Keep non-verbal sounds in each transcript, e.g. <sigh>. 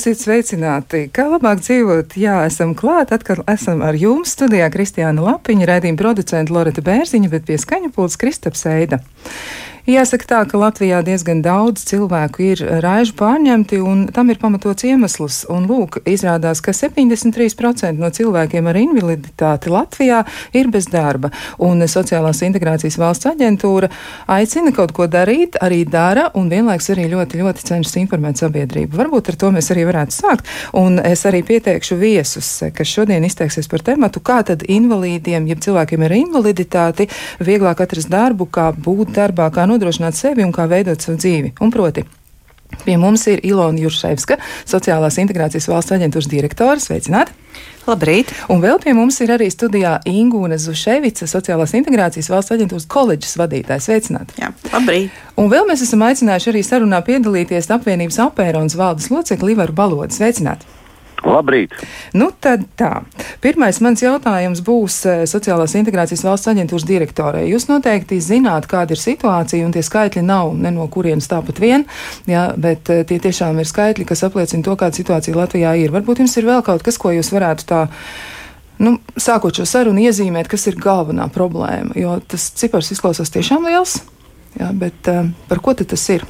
Esiet sveicināti! Kā labāk dzīvot? Jā, esam klāt, atkal esam ar jums studijā Kristiāna Lapiņa, raidījuma producenta Loreta Bērziņa, bet pie skaņa pults Kristaps Eida. Jāsaka tā, ka Latvijā diezgan daudz cilvēku ir raižu pārņemti, un tam ir pamatots iemesls. Un, lūk, izrādās, ka 73% no cilvēkiem ar invaliditāti Latvijā ir bez darba, un Sociālās integrācijas valsts aģentūra aicina kaut ko darīt, arī dara, un vienlaiks arī ļoti, ļoti cenšas informēt sabiedrību. Varbūt ar to mēs arī varētu sākt, un es arī pieteikšu viesus, kas šodien izteiksies par tematu, kā tad invalīdiem, ja cilvēkiem ir invaliditāti, vieglāk atrast darbu, kā būt darbā, kā nodrošināt sevi un kā veidot savu dzīvi. Un proti, Pie mums ir Ilona Jurševska, Sociālās integrācijas valsts aģentūras direktore. Sveicināti! Labrīt! Un vēl pie mums ir arī studijā Ingūna Zuševica, Sociālās integrācijas valsts aģentūras koledžas vadītāja. Sveicināti! Jā, labrīt! Un vēl mēs esam aicinājuši arī sarunā piedalīties apvienības apērons valdes locekli Ivaru Balodu. Sveicināti! Labrīt! Nu, tad tā. Pirmais mans jautājums būs eh, Sociālās integrācijas valsts aģentūras direktorei. Jūs noteikti zināt, kāda ir situācija, un tie skaitļi nav ne no kurienes tāpat vien, jā, bet eh, tie tiešām ir skaitļi, kas apliecina to, kāda situācija Latvijā ir. Varbūt jums ir vēl kaut kas, ko jūs varētu tā. Nu, sākot šo sarunu, iezīmēt, kas ir galvenā problēma, jo tas cipars izklausās tiešām liels, jā, bet uh, par ko tas ir?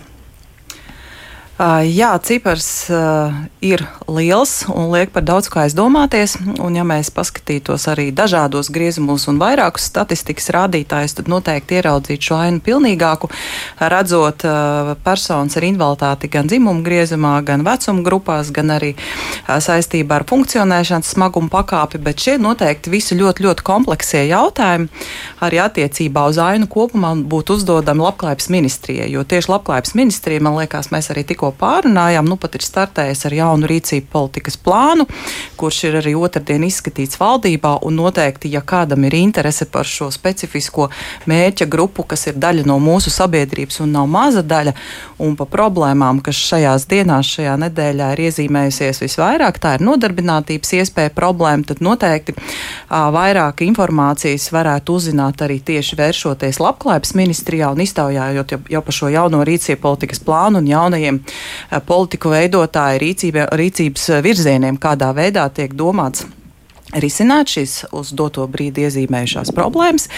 Jā, cipars ir liels un liek par daudz ko aizdomāties. Un, ja mēs paskatītos arī dažādos griezumos un vairākus statistikas rādītājus, tad noteikti ieraudzītu šo ainu pilnīgāku, redzot personas ar invaliditāti gan dzimumu griezumā, gan vecuma grupās, gan arī saistībā ar funkcionēšanas smagumu pakāpi. Bet šie noteikti visi ļoti, ļoti kompleksie jautājumi arī attiecībā uz ainu kopumā būtu uzdodami labklājības ministrijai. Jo tieši labklājības ministrija, man liekas, mēs arī tikko tikko pārunājām, nu pat ir startējis ar jaunu rīcību politikas plānu, kurš ir arī otrdien izskatīts valdībā. Noteikti, ja kādam ir interese par šo specifisko mērķa grupu, kas ir daļa no mūsu sabiedrības un nav maza daļa, un pa problēmām, kas šajās dienās, šajā nedēļā ir iezīmējusies visvairāk, tā ir nodarbinātības iespēja problēma, tad noteikti ā, vairāk informācijas varētu uzzināt arī tieši vēršoties labklājības ministrijā un iztaujājot jau, jau par šo jauno rīcību politikas plānu un jaunajiem politiku veidotāju rīcība, rīcības virzieniem, kādā veidā tiek domāts risināt šīs uz doto brīdi iezīmējušās problēmas.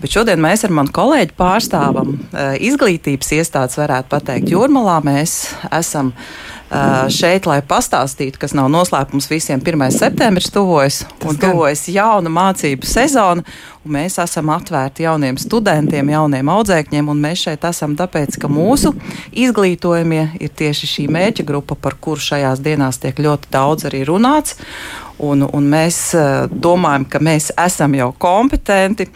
Bet šodien mēs ar manu kolēģi pārstāvam eh, izglītības iestādes, varētu pateikt, jūrmalā. Mēs esam Uh, šeit, lai pastāstītu, kas nav noslēpums visiem. 1. septembris tuvojas un tuvojas jauna mācību sezona, mēs esam atvērti jauniem studentiem, jauniem audzēkņiem, un mēs šeit esam tāpēc, ka mūsu izglītojumie ir tieši šī mērķa grupa, par kuru šajās dienās tiek ļoti daudz arī runāts, un, un mēs uh, domājam, ka mēs esam jau kompetenti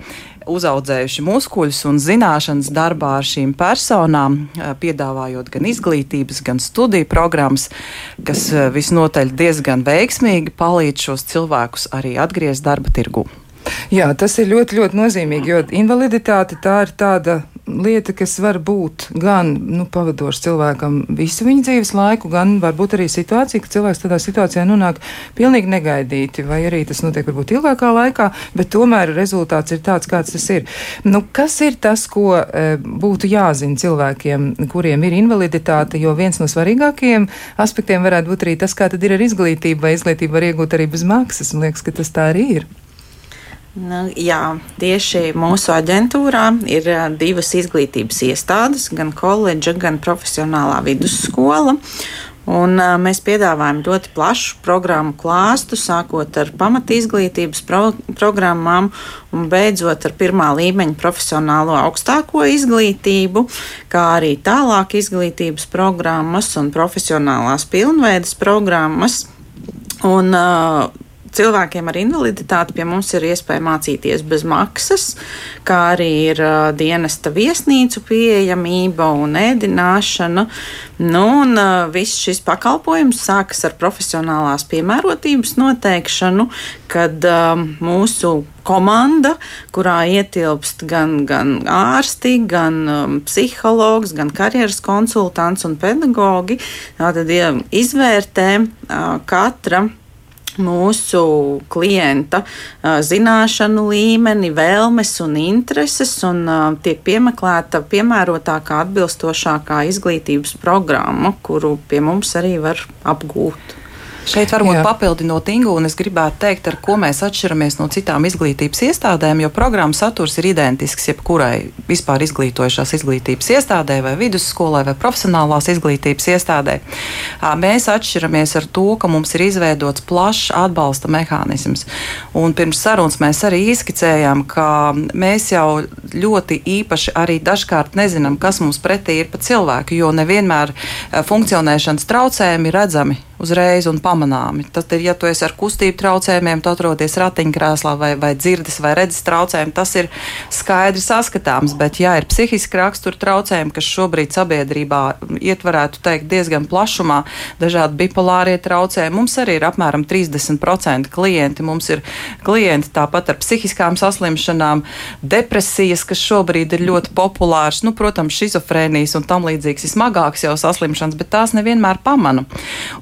uzaudzējuši muskuļus un zināšanas darbā ar šīm personām, piedāvājot gan izglītības, gan studiju programmas, kas visnotaļ diezgan veiksmīgi palīdz šos cilvēkus arī atgriezt darba tirgū. Jā, tas ir ļoti, ļoti nozīmīgi, jo invaliditāte tā ir tāda lieta, kas var būt gan nu, pavadoša cilvēkam visu viņa dzīves laiku, gan varbūt arī situācija, ka cilvēks tādā situācijā nonāk pilnīgi negaidīti, vai arī tas notiek varbūt ilgākā laikā, bet tomēr rezultāts ir tāds, kāds tas ir. Nu, kas ir tas, ko e, būtu jāzina cilvēkiem, kuriem ir invaliditāte, jo viens no svarīgākajiem aspektiem varētu būt arī tas, kā tad ir ar izglītību, vai izglītību var iegūt arī bez maksas, un liekas, ka tas tā arī ir. Nu, jā, tieši mūsu aģentūrā ir divas izglītības iestādes, gan koledža, gan profesionālā vidusskola. Un, uh, mēs piedāvājam ļoti plašu programmu klāstu, sākot ar pamatizglītības pro programmām un beidzot ar pirmā līmeņa profesionālo augstāko izglītību, kā arī tālāk izglītības programmas un profesionālās pilnveidas programmas. Un, uh, cilvēkiem ar invaliditāti pie mums ir iespēja mācīties bez maksas, kā arī ir uh, dienesta viesnīcu pieejamība un ēdināšana. Nu, un uh, viss šis pakalpojums sākas ar profesionālās piemērotības noteikšanu, kad um, mūsu komanda, kurā ietilpst gan, gan ārsti, gan um, psihologs, gan karjeras konsultants un pedagogi, tad ja, izvērtē uh, katra mūsu klienta zināšanu līmeni, vēlmes un intereses, un tiek piemeklēta piemērotākā, atbilstošākā izglītības programma, kuru pie mums arī var apgūt. Šeit varbūt Jā. papildinot Ingu, un es gribētu teikt, ar ko mēs atšķiramies no citām izglītības iestādēm, jo programmas saturs ir identisks jebkurai vispār izglītojušās izglītības iestādē, vai vidusskolai, vai profesionālās izglītības iestādē. Mēs atšķiramies ar to, ka mums ir izveidots plašs atbalsta mehānisms. Un pirms sarunas mēs arī izskicējām, ka mēs jau ļoti īpaši arī dažkārt nezinām, kas mums pretī ir pa cilvēku, jo nevienmēr funkcionēšanas traucējumi ir redzami uzreiz un pamanāmi. Tad, ir, ja tu esi ar kustību traucējumiem, tu atrodies ratiņkrēslā vai, vai dzirdes vai redzes traucējumi, tas ir skaidri saskatāms. Bet, ja ir psihiski rakstura traucējumi, kas šobrīd sabiedrībā ietvarētu teikt diezgan plašumā, dažādi bipolārie traucējumi, mums arī ir apmēram 30% klienti. Mums ir klienti tāpat ar psihiskām saslimšanām, depresijas, kas šobrīd ir ļoti populārs, nu, protams, šizofrēnijas un tam līdzīgas ir smagākas jau saslimšanas, bet tās nevienmēr pamana.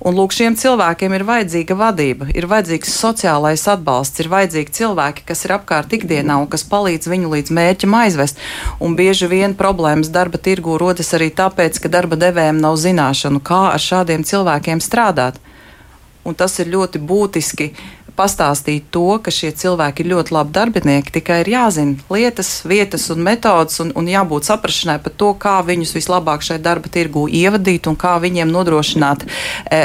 Un, lūk, šiem cilvēkiem ir vajadzīga vadība, ir vajadzīgs sociālais atbalsts, ir vajadzīgi cilvēki, kas ir apkārt ikdienā un kas palīdz viņu līdz mērķim aizvest. Un bieži vien problēmas darba tirgu rodas arī tāpēc, ka darba devējiem nav zināšanu, kā ar šādiem cilvēkiem strādāt. Un tas ir ļoti būtiski pastāstīt to, ka šie cilvēki ir ļoti labi darbinieki, tikai ir jāzina lietas, vietas un metodas, un, un jābūt saprašanai par to, kā viņus vislabāk šai darba tirgū ievadīt un kā viņiem nodrošināt e,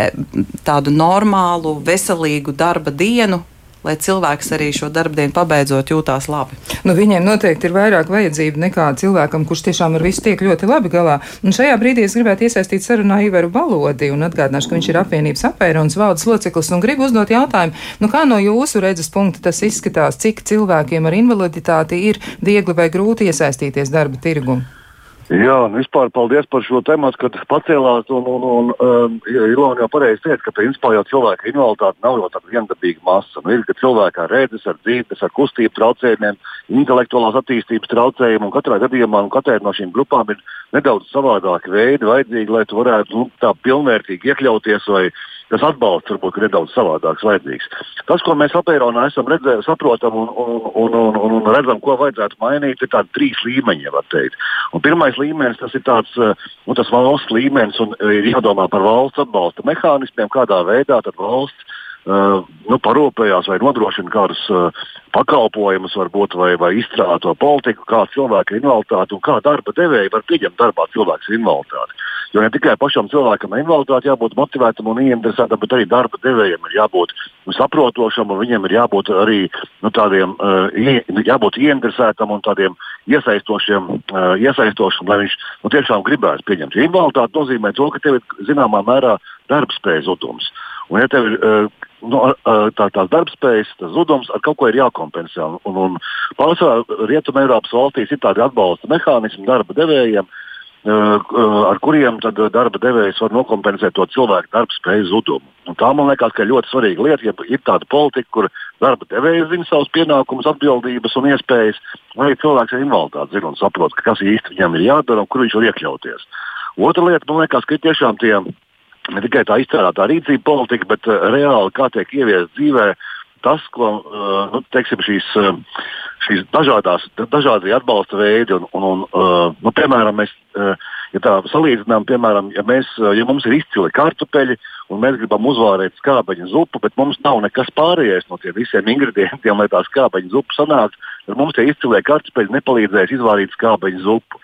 tādu normālu, veselīgu darba dienu, lai cilvēks arī šo darbdienu pabeidzot jūtās labi. Nu, viņiem noteikti ir vairāk vajadzību nekā cilvēkam, kurš tiešām ar visu tiek ļoti labi galā. Un šajā brīdī es gribētu iesaistīt sarunā Iveru Balodi un atgādināšu, ka viņš ir apvienības apērunas valdes loceklis un gribu uzdot jautājumu, nu kā no jūsu redzes punkta tas izskatās, cik cilvēkiem ar invaliditāti ir viegli vai grūti iesaistīties darba tirgu? Jā, vispār paldies par šo tēmu, kad pacēlāt. Un, un, un um, Ilona jau pareizi teica, ka principā jau cilvēka invaliditāte nav jau tāda viendabīga masa. Nu, ir cilvēki ar redzes, ar dzīves, ar kustību traucējumiem, intelektuālās attīstības traucējumiem. Katrā gadījumā un katrai no šīm grupām ir nedaudz savādāki veidi vajadzīgi, lai tu varētu nu, tā pilnvērtīgi iekļauties vai tas atbalsts varbūt ir nedaudz savādāks vajadzīgs. Tas, ko mēs apēronā esam redzējuši, saprotam un, un, un, un, un redzam, ko vajadzētu mainīt, ir tādi trīs līmeņi, var teikt. Un pirmais līmenis tas ir tāds, nu, tas valsts līmenis un ir jādomā par valsts atbalsta mehānismiem, kādā veidā tad valsts Uh, nu, parūpējās vai nodrošina kādus uh, pakalpojumus, varbūt, vai, vai izstrādā to politiku, kā cilvēka ir invaliditāte un kā darba devēji var pieņemt darbā cilvēku invaliditāti. Jo ne tikai pašam cilvēkam ar invaliditāti jābūt motivētam un ieinteresētam, bet arī darba devējiem ir jābūt saprotošam un viņiem ir jābūt arī nu, tādiem, uh, jābūt ieinteresētam un tādiem iesaistošiem, uh, iesaistošam, lai viņš nu, tiešām gribētu pieņemt. Invaliditāte nozīmē to, ka tev ir zināmā mērā darbspējas zudums. Un, ja tev ir nu, tā, tās darbspējas, tas zudums ar kaut ko ir jākompensē. Un, un pārsvarā Rietumē Eiropas valstīs ir tādi atbalsta mehānismi darba devējiem, ar kuriem darba devējs var nokompensēt to cilvēku darbspēju zudumu. Un tā man liekas, ka ļoti svarīga lieta, ja ir tāda politika, kur darba devējs zina savus pienākumus, atbildības un iespējas, un arī cilvēks ar invaliditāti zina un saprot, kas īsti viņam ir jādara un kur viņš var iekļauties. Otra lieta, man liekas, ka ir tiešām tie ne tikai tā izstrādātā rīcība politika, bet uh, reāli kā tiek ieviest dzīvē tas, ko nu, teiksim, šīs, šīs dažādās, dažādie atbalsta veidi. Un, un, un, uh, nu, piemēram, mēs, uh, ja tā salīdzinām, piemēram, ja, mēs, uh, ja mums ir izcili kartupeļi un mēs gribam uzvārēt skābeņu zupu, bet mums nav nekas pārējais no tiem visiem ingredientiem, lai tā skābeņu zupa sanāktu, tad mums tie izcilie kartupeļi nepalīdzēs izvārīt skābeņu zupu.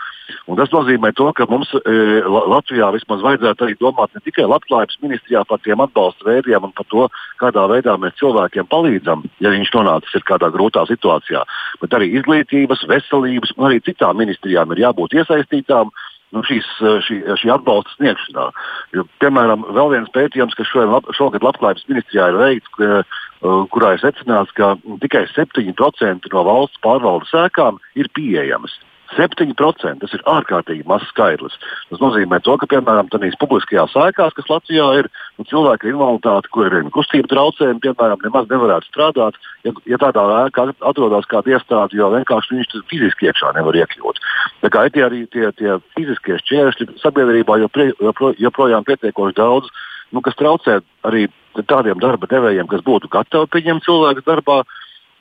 Un tas nozīmē, to, ka mums e, Latvijā vismaz vajadzētu arī domāt ne tikai labklājības ministrijā par tiem atbalsta veidiem un par to, kādā veidā mēs cilvēkiem palīdzam, ja viņš nonācis kādā grūtā situācijā, bet arī izglītības, veselības un arī citām ministrijām ir jābūt iesaistītām nu, šīs, šī, šī atbalsta sniegšanā. Jo, piemēram, vēl viens pētījums, kas šogad Labklājības ministrijā ir veikts, kurā ir secināts, ka tikai 7% no valsts pārvaldes sēkām ir pieejamas. 7% tas ir ārkārtīgi mazs skaitlis. Tas nozīmē, to, ka, piemēram, tādās publiskajās sēkās, kas Latvijā ir, nu, cilvēki ar invaliditāti, kuriem ir kustību traucējumi, piemēram, nemaz nevarētu strādāt, ja, ja tādā ēkā atrodas kāda iestāde, jo vienkārši viņš fiziski iekšā nevar iekļūt. Tā kā ir tie arī tie, tie fiziskie šķēršļi sabiedrībā jopre, jopro, joprojām pietiekoši daudz nu, kas traucē arī tādiem darba devējiem, kas būtu gatavi pieņemt cilvēku darbā.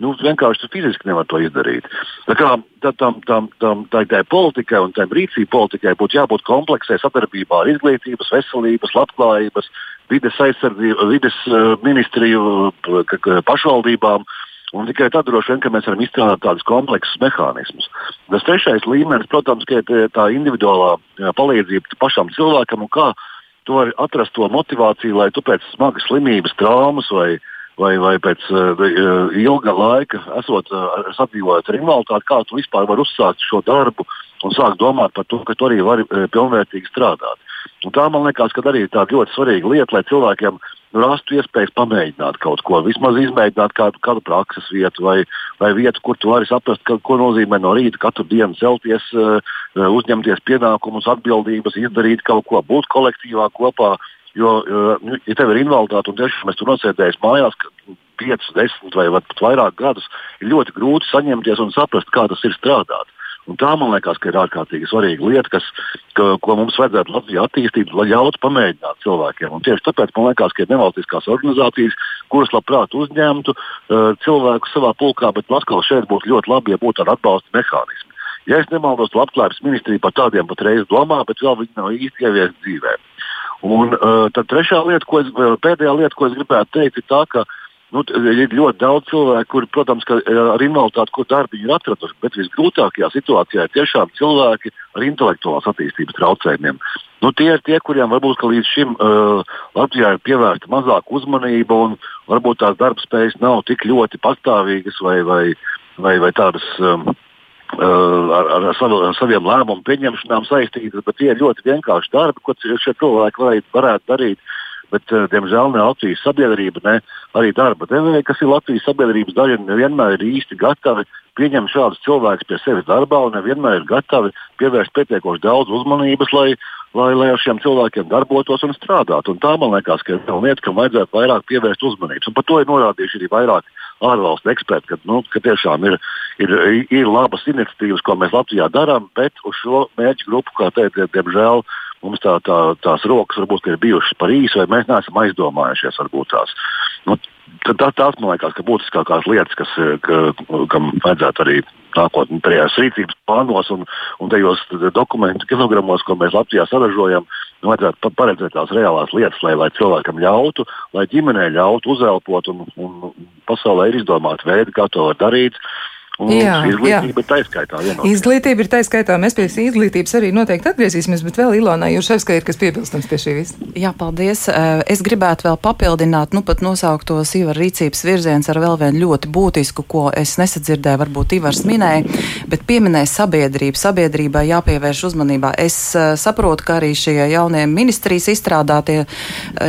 Nu, vienkārši fiziski nevar to izdarīt. Tā kā tam, tam, tam, tā, tā politikai un tā rīcība politikai būtu jābūt kompleksai sadarbībā ar izglītības, veselības, labklājības, vides aizsardzību, vides uh, ministriju, pašvaldībām. Un tikai tad droši vien mēs varam izstrādāt tādus kompleksus mehānismus. Tas trešais līmenis, protams, ir tā individuālā palīdzība pašam cilvēkam un kā vari atrast to motivāciju, lai tu pēc smagas slimības, traumas vai, vai, vai pēc uh, ilga laika, esot uh, sadzīvojot ar invaliditāti, kā tu vispār vari uzsākt šo darbu un sākt domāt par to, ka tu arī vari uh, pilnvērtīgi strādāt. Un tā man liekas, ka arī ir tāda ļoti svarīga lieta, lai cilvēkiem rastu iespējas pamēģināt kaut ko, vismaz izmēģināt kādu, kādu prakses vietu vai, vai vietu, kur tu vari saprast, ka, ko nozīmē no rīta katru dienu celties, uh, uzņemties pienākumus, atbildības, izdarīt kaut ko, būt kolektīvā kopā. Jo, uh, ja tev ir invaliditāte un tiešām es tur nosēdēju mājās, 5, 10 vai pat vairāk gadus, ir ļoti grūti saņemties un saprast, kā tas ir strādāt. Un tā man liekas, ka ir ārkārtīgi svarīga lieta, kas, ka, ko mums vajadzētu Latvijā attīstīt, lai ļautu pamēģināt cilvēkiem. Un tieši tāpēc man liekas, ka ir nevalstiskās organizācijas, kuras labprāt uzņemtu uh, cilvēku savā pulkā, bet atkal šeit būtu ļoti labi, ja būtu tādi atbalsta mehānismi. Ja es nemaldos, Labklājības ministrija par tādiem patreiz domā, bet vēl viņi nav īsti ieviesti dzīvē. Un uh, tad trešā lieta, ko es, pēdējā lieta, ko es gribētu teikt, ir tā, ka Nu, ir ļoti daudz cilvēku, kuri, protams, eh, ar invaliditāti, ko darbu ir atraduši, bet visgrūtākajā situācijā ir tiešām cilvēki ar intelektuālās attīstības traucējumiem. Nu, tie ir tie, kuriem varbūt līdz šim uh, Latvijā ir pievērsta mazāk uzmanība un varbūt tās darbspējas nav tik ļoti pastāvīgas vai, vai, vai, vai tādas. Um, ar, ar, savu, ar saviem lēmumu pieņemšanām saistītas, bet tie ir ļoti vienkārši darbi, ko šie cilvēki varētu, varētu darīt bet, diemžēl, ne Latvijas sabiedrība, ne arī darba devēja, kas ir Latvijas sabiedrības daļa, nevienmēr ir īsti gatavi pieņemt šādus cilvēkus pie sevis darbā un nevienmēr ir gatavi pievērst pietiekoši daudz uzmanības, lai, lai, lai ar šiem cilvēkiem darbotos un strādātu. Un tā man liekas, ka ir viena lieta, kam vajadzētu vairāk pievērst uzmanības. Un par to ir norādījuši arī vairāk ārvalstu eksperti, ka, nu, ka tiešām ir, ir, ir labas iniciatīvas, ko mēs Latvijā darām, bet uz šo mērķu grupu, kā teikt, diemžēl mums tā, tā, tās rokas varbūt ir bijušas par īsu, vai mēs neesam aizdomājušies varbūt tās. Nu, tā, tās man liekas, ka būtiskākās lietas, kas, ka, kam vajadzētu arī nākotnē, tajās rīcības plānos un, un tajos dokumentu kilogramos, ko mēs Latvijā saražojam, nu, vajadzētu paredzēt tās reālās lietas, lai, lai cilvēkam ļautu, lai ģimenei ļautu uzelpot un, un pasaulē ir izdomāti veidi, kā to var darīt. Un jā, izglītība jā. ir taiskaitā. Vienot. Izglītība ir taiskaitā. Mēs pie izglītības arī noteikti atgriezīsimies, bet vēl Ilona Jurševska ir kas piebilstams pie šī visa. Jā, paldies. Es gribētu vēl papildināt, nu pat nosauktos Ivar rīcības virziens ar vēl vienu ļoti būtisku, ko es nesadzirdēju, varbūt Ivars minēja, bet pieminēja sabiedrību. Sabiedrībai jāpievērš uzmanībā. Es saprotu, ka arī šie jaunie ministrijas izstrādātie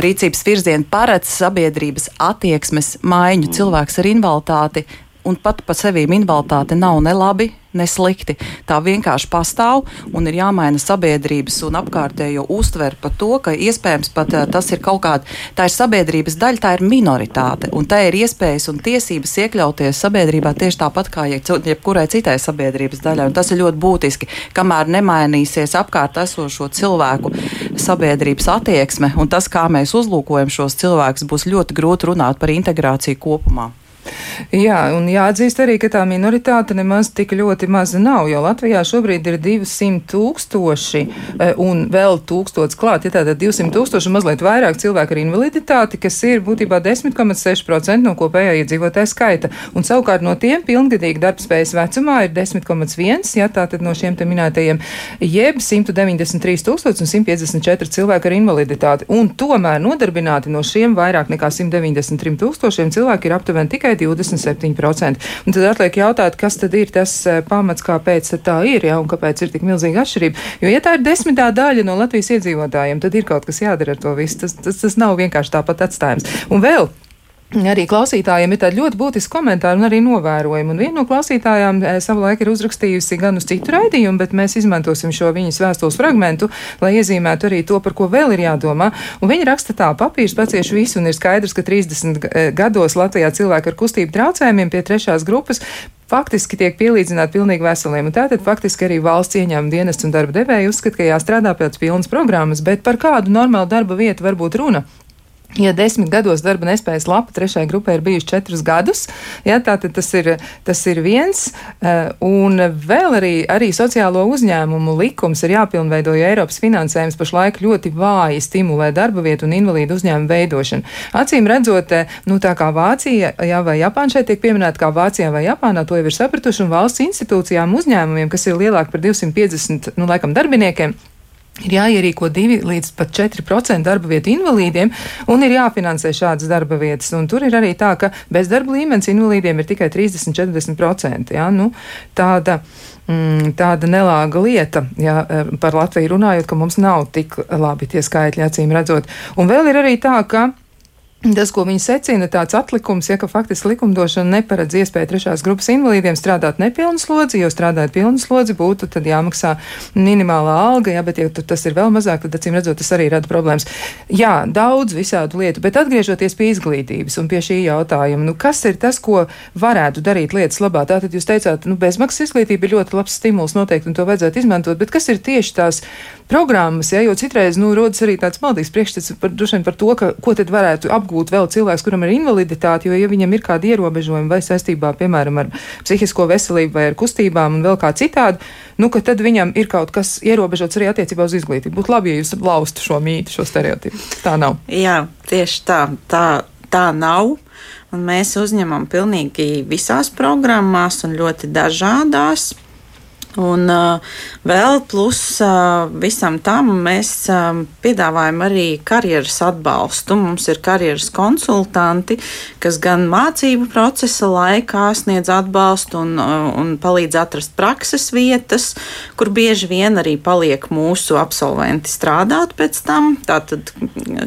rīcības virzieni paredz sabiedrības attieksmes maiņu. Cilvēks ar invaliditāti un pat par sevi invaliditāte nav ne labi, ne slikti. Tā vienkārši pastāv un ir jāmaina sabiedrības un apkārtējo uztveri par to, ka iespējams pat eh, tas ir kaut kāda, tā ir sabiedrības daļa, tā ir minoritāte, un tā ir iespējas un tiesības iekļauties sabiedrībā tieši tāpat kā jebkurai citai sabiedrības daļai. Un tas ir ļoti būtiski, kamēr nemainīsies apkārt esošo cilvēku sabiedrības attieksme un tas, kā mēs uzlūkojam šos cilvēkus, būs ļoti grūti runāt par integrāciju kopumā. Jā, un jāatzīst arī, ka tā minoritāte nemaz tik ļoti maza nav, jo Latvijā šobrīd ir 200 tūkstoši eh, un vēl tūkstots klāt. Ja tātad 200 tūkstoši mazliet vairāk cilvēku ar invaliditāti, kas ir būtībā 10,6% no kopējā iedzīvotāja skaita. Un savukārt no tiem pilngadīgi darbspējas vecumā ir 10,1, ja tātad no šiem te minētajiem, jeb 193 tūkstoši un 154 cilvēku ar invaliditāti. Un tomēr nodarbināti no šiem vairāk nekā 193 tūkstošiem cilvēku ir aptuveni tikai tikai 27%. Un tad atliek jautāt, kas tad ir tas eh, pamats, kāpēc tā ir, ja, un kāpēc ir tik milzīga atšķirība. Jo, ja tā ir desmitā daļa no Latvijas iedzīvotājiem, tad ir kaut kas jādara ar to visu. Tas, tas, tas nav vienkārši tāpat atstājums. Un vēl Arī klausītājiem ir tādi ļoti būtiski komentāri un arī novērojumi. Un viena no klausītājām e, savulaik ir uzrakstījusi gan uz citu raidījumu, bet mēs izmantosim šo viņas vēstules fragmentu, lai iezīmētu arī to, par ko vēl ir jādomā. Un viņa raksta tā, papīrs pacieš visu, un ir skaidrs, ka 30 e, gados Latvijā cilvēki ar kustību traucējumiem pie trešās grupas faktiski tiek pielīdzināti pilnīgi veseliem. Tātad faktiski arī valsts ieņēmuma dienests un darba devēja uzskata, ka jāstrādā pēc pilnas programmas, bet par kādu normālu darba vietu var būt runa? Ja desmit gados darba nespējas lapa trešajai grupai ir bijuši četrus gadus, ja, tātad tas ir, tas ir viens. Eh, un vēl arī, arī sociālo uzņēmumu likums ir jāpilnveido, jo Eiropas finansējums pašlaik ļoti vāji stimulē darba vietu un invalīdu uzņēmumu veidošanu. Acīm redzot, eh, nu tā kā Vācija jā, vai Japāna šeit tiek pieminēta kā Vācijā vai Japānā, to jau ir sapratuši, un valsts institūcijām uzņēmumiem, kas ir lielāki par 250, nu, laikam, darbiniekiem Ir jāierīko 2 līdz pat 4% darba vietu invalīdiem, un ir jāfinansē šādas darba vietas. Un tur ir arī tā, ka bezdarba līmenis invalīdiem ir tikai 30-40%. Ja? Nu, tāda, mm, tāda nelāga lieta, ja par Latviju runājot, ka mums nav tik labi tie skaitļi, acīm redzot. Un vēl ir arī tā, ka Tas, ko viņi secina, tāds atlikums, ja ka faktiski likumdošana neparedz iespēju trešās grupas invalīdiem strādāt nepilnu slodzi, jo strādājot pilnu slodzi būtu jāmaksā minimālā alga, ja, bet ja tas ir vēl mazāk, tad acīm redzot, tas arī rada problēmas. Jā, daudz visādu lietu, bet atgriežoties pie izglītības un pie šī jautājuma, nu kas ir tas, ko varētu darīt lietas labā? Tātad jūs teicāt, nu bezmaksas izglītība ir ļoti labs stimuls noteikti un to vajadzētu izmantot, bet kas ir tieši tās programmas, ja, jo citreiz, nu, rodas arī tāds maldīgs priekšstats par, par to, ka, ko tad varētu apgūt vēl cilvēks, kuram ir invaliditāte, jo, ja viņam ir kādi ierobežojumi vai saistībā, piemēram, ar psihisko veselību vai ar kustībām un vēl kā citādi, nu, ka tad viņam ir kaut kas ierobežots arī attiecībā uz izglītību. Būtu labi, ja jūs laustu šo mītu, šo stereotipu. Tā nav. Jā, tieši tā. Tā, tā nav. Un mēs uzņemam pilnīgi visās programmās un ļoti dažādās. Un vēl plus visam tam mēs piedāvājam arī karjeras atbalstu. Mums ir karjeras konsultanti, kas gan mācību procesa laikā sniedz atbalstu un, un palīdz atrast prakses vietas, kur bieži vien arī paliek mūsu absolventi strādāt pēc tam, tātad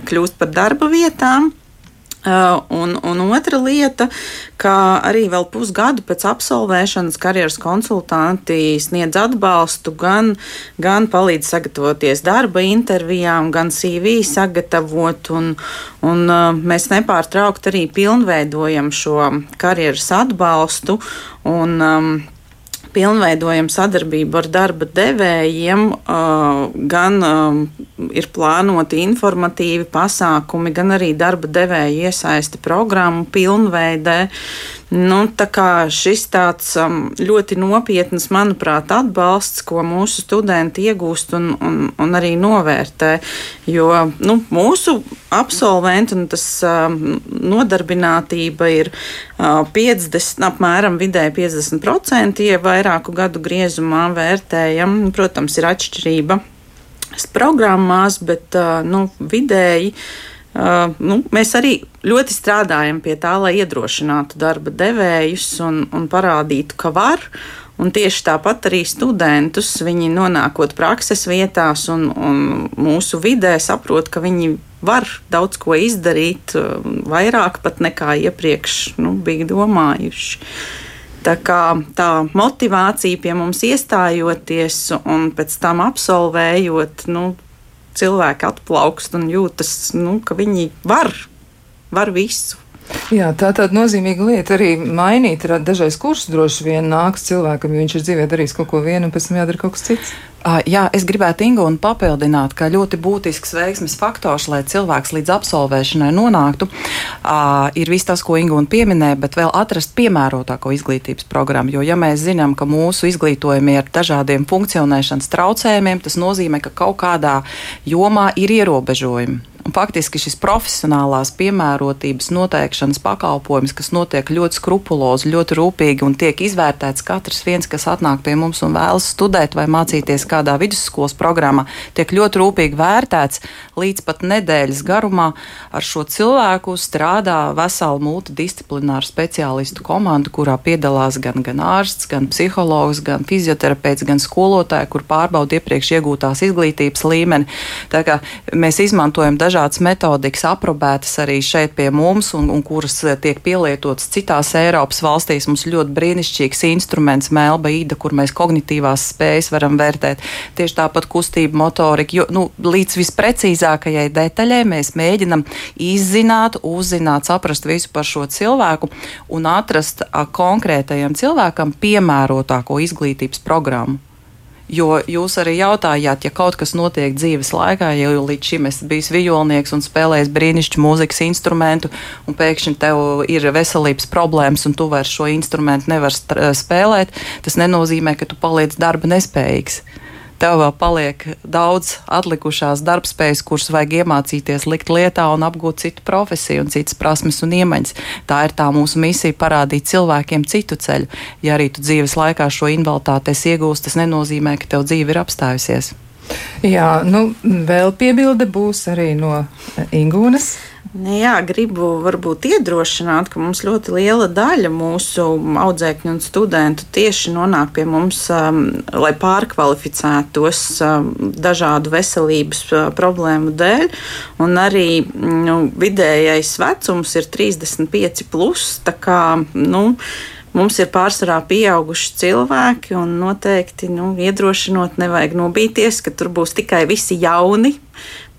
kļūst par darba vietām. Uh, un, un otra lieta, ka arī vēl pusgadu pēc absolvēšanas karjeras konsultanti sniedz atbalstu, gan, gan palīdz sagatavoties darba intervijām, gan CV sagatavot. Un, un uh, mēs nepārtraukt arī pilnveidojam šo karjeras atbalstu. Un, um, pilnveidojam sadarbību ar darba devējiem, gan ir plānoti informatīvi pasākumi, gan arī darba devēja iesaista programmu pilnveidē. Nu, šis tāds um, ļoti nopietns, manuprāt, atbalsts, ko mūsu studenti iegūst un, un, un arī novērtē. Jo nu, mūsu absolventi un tas um, nodarbinātība ir uh, 50, apmēram vidēji 50%, ja vairāku gadu griezumā vērtējam. Protams, ir atšķirība programmās, bet uh, nu, vidēji. Uh, nu, mēs arī ļoti strādājam pie tā, lai iedrošinātu darba devējus un, un parādītu, ka var. Un tieši tāpat arī studentus, viņi nonākot prakses vietās un, un mūsu vidē, saprot, ka viņi var daudz ko izdarīt, vairāk pat nekā iepriekš nu, bija domājuši. Tā kā tā motivācija pie mums iestājoties un pēc tam absolvējot, nu, cilvēki atplaukst un jūtas, nu, ka viņi var, var visu. Jā, tā tāda nozīmīga lieta arī mainīt. Dažreiz kursus droši vien nāks cilvēkam, jo viņš ir dzīvē darījis kaut ko vienu, un pēc tam jādara kaut kas cits. Jā, es gribētu Ingūnu papildināt, ka ļoti būtisks veiksmes faktors, lai cilvēks līdz absolvēšanai nonāktu, ir viss tas, ko Ingūna pieminēja, bet vēl atrast piemērotāko izglītības programmu. Jo, ja mēs zinām, ka mūsu izglītojumi ir dažādiem funkcionēšanas traucējumiem, tas nozīmē, ka kaut kādā jomā ir ierobežojumi. Faktiski šis profesionālās piemērotības noteikšanas pakalpojums, kas notiek ļoti skrupulozi, ļoti rūpīgi un tiek izvērtēts katrs viens, kas atnāk pie mums un vēlas studēt vai mācīties kādā vidusskolas programmā, tiek ļoti rūpīgi vērtēts līdz pat nedēļas garumā. Ar šo cilvēku strādā vesela multidisciplināra speciālistu komanda, kurā piedalās gan, gan ārsts, gan psihologs, gan fizioterapeits, gan skolotāji, kur pārbauda iepriekš iegūtās izglītības līmeni. Tā kā mēs izmantojam dažādas dažādas metodikas aprobētas arī šeit pie mums, un, un kuras eh, tiek pielietotas citās Eiropas valstīs. Mums ļoti brīnišķīgs instruments, melba īda, kur mēs kognitīvās spējas varam vērtēt. Tieši tāpat kustība, motorika, jo nu, līdz visprecīzākajai detaļai mēs mēģinam izzināt, uzzināt, saprast visu par šo cilvēku un atrast konkrētajam cilvēkam piemērotāko izglītības programmu. Jo jūs arī jautājāt, ja kaut kas notiek dzīves laikā, ja līdz šim esi bijis vijolnieks un spēlējis brīnišķīgu mūzikas instrumentu, un pēkšņi tev ir veselības problēmas, un tu vairs šo instrumentu nevari spēlēt, tas nenozīmē, ka tu paliec darba nespējīgs tev vēl paliek daudz atlikušās darbspējas, kuras vajag iemācīties likt lietā un apgūt citu profesiju un citas prasmes un iemaņas. Tā ir tā mūsu misija parādīt cilvēkiem citu ceļu. Ja arī tu dzīves laikā šo invaliditātes iegūst, tas nenozīmē, ka tev dzīve ir apstājusies. Jā, nu, vēl piebilde būs arī no Ingūnas. Nu jā, gribu varbūt iedrošināt, ka mums ļoti liela daļa mūsu audzēkņu un studentu tieši nonāk pie mums, um, lai pārkvalificētos um, dažādu veselības uh, problēmu dēļ. Un arī nu, vidējais vecums ir 35. Plus, tā kā, nu, Mums ir pārsvarā pieauguši cilvēki, un noteikti nu, iedrošinot, nevajag nobīties, ka tur būs tikai visi jauni,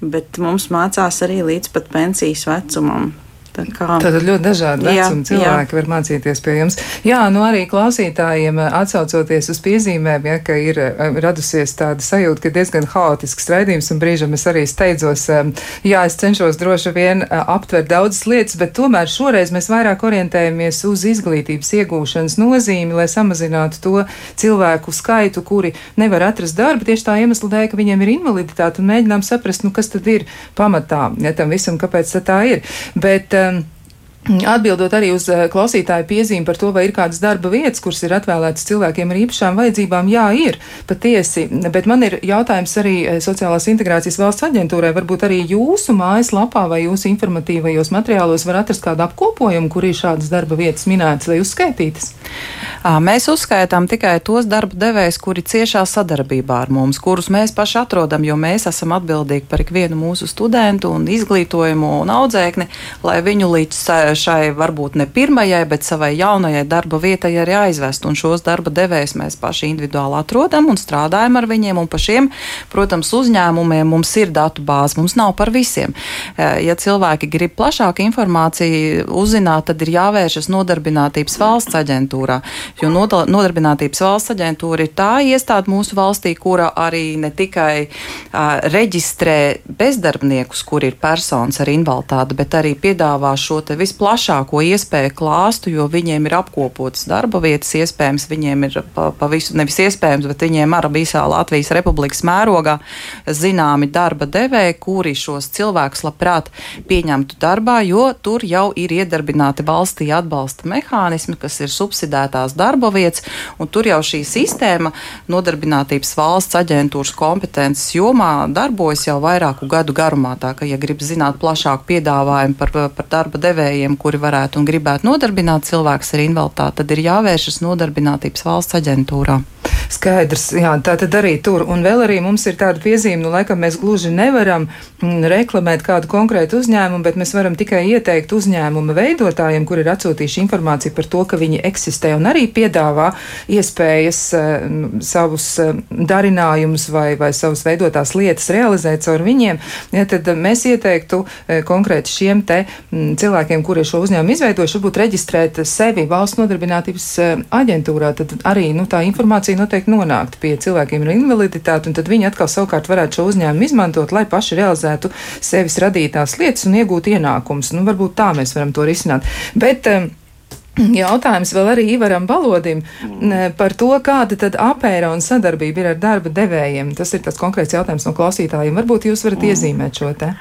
bet mums mācās arī līdz pat pensijas vecumam. Tā kā, Tad ļoti dažādi vecumi cilvēki jā. var mācīties pie jums. Jā, nu arī klausītājiem eh, atsaucoties uz piezīmēm, ja, ka ir eh, radusies tāda sajūta, ka diezgan haotisks raidījums un brīžam es arī steidzos, eh, jā, es cenšos droši vien aptvert daudzas lietas, bet tomēr šoreiz mēs vairāk orientējamies uz izglītības iegūšanas nozīmi, lai samazinātu to cilvēku skaitu, kuri nevar atrast darbu tieši tā iemesla dēļ, ka viņiem ir invaliditāte un mēģinām saprast, nu kas tad ir pamatā, ja tam visam, kāpēc tā ir. Bet, um, Atbildot arī uz eh, klausītāju piezīmi par to, vai ir kādas darba vietas, kuras ir atvēlētas cilvēkiem ar īpašām vajadzībām, jā, ir patiesi. Bet man ir jautājums arī eh, Sociālās integrācijas valsts aģentūrai. Varbūt arī jūsu mājaslapā vai jūsu informatīvajos materiālos var atrast kādu apkopojumu, kur ir šādas darba vietas minētas vai uzskaitītas. Mēs uzskaitām tikai tos darba devējus, kuri ciešā sadarbībā ar mums, kurus mēs paši atrodam, jo mēs esam atbildīgi par ikvienu mūsu studentu un izglītojumu un audzēkni, lai viņu līdz šai varbūt ne pirmajai, bet savai jaunajai darba vietai arī aizvest. Un šos darba devējus mēs paši individuāli atrodam un strādājam ar viņiem. Un par šiem, protams, uzņēmumiem mums ir datu bāze, mums nav par visiem. Eh, ja cilvēki grib plašāku informāciju uzzināt, tad ir jāvēršas Nodarbinātības valsts aģentūrā. Jo Nodarbinātības valsts aģentūra ir tā iestāde mūsu valstī, kura arī ne tikai uh, reģistrē bezdarbniekus, kur ir personas ar invaliditāti, bet arī piedāvā šo vispār plašāko iespēju klāstu, jo viņiem ir apkopotas darba vietas, iespējams, viņiem ir pa, pa visu, nevis iespējams, bet viņiem arī visā Latvijas republikas mērogā zināmi darba devēji, kuri šos cilvēkus labprāt pieņemtu darbā, jo tur jau ir iedarbināti valstī atbalsta mehānismi, kas ir subsidētās darba vietas, un tur jau šī sistēma nodarbinātības valsts aģentūras kompetences jomā darbojas jau vairāku gadu garumā. Tā ka, ja grib zināt plašāku piedāvājumu par, par darba devējiem, cilvēkiem, kuri varētu un gribētu nodarbināt cilvēkus ar invaliditāti, tad ir jāvēršas nodarbinātības valsts aģentūrā. Skaidrs, jā, tā tad arī tur. Un vēl arī mums ir tāda piezīme, nu, laikam mēs gluži nevaram mm, reklamēt kādu konkrētu uzņēmumu, bet mēs varam tikai ieteikt uzņēmuma veidotājiem, kur ir atsūtījuši informāciju par to, ka viņi eksistē un arī piedāvā iespējas uh, savus uh, darinājumus vai, vai savus veidotās lietas realizēt caur viņiem. Ja, tad mēs ieteiktu uh, konkrēti šiem te mm, cilvēkiem, kuri šo uzņēmumu izveidojuši, varbūt reģistrēt sevi valsts nodarbinātības aģentūrā. Tad arī nu, tā informācija noteikti nonākt pie cilvēkiem ar invaliditāti, un tad viņi atkal savukārt varētu šo uzņēmumu izmantot, lai paši realizētu sevis radītās lietas un iegūtu ienākumus. Nu, varbūt tā mēs varam to risināt. Bet, um, Jautājums vēl arī Ivaram Balodim par to, kāda tad apēra un sadarbība ir ar darba devējiem. Tas ir tas konkrēts jautājums no klausītājiem. Varbūt jūs varat iezīmēt šo te.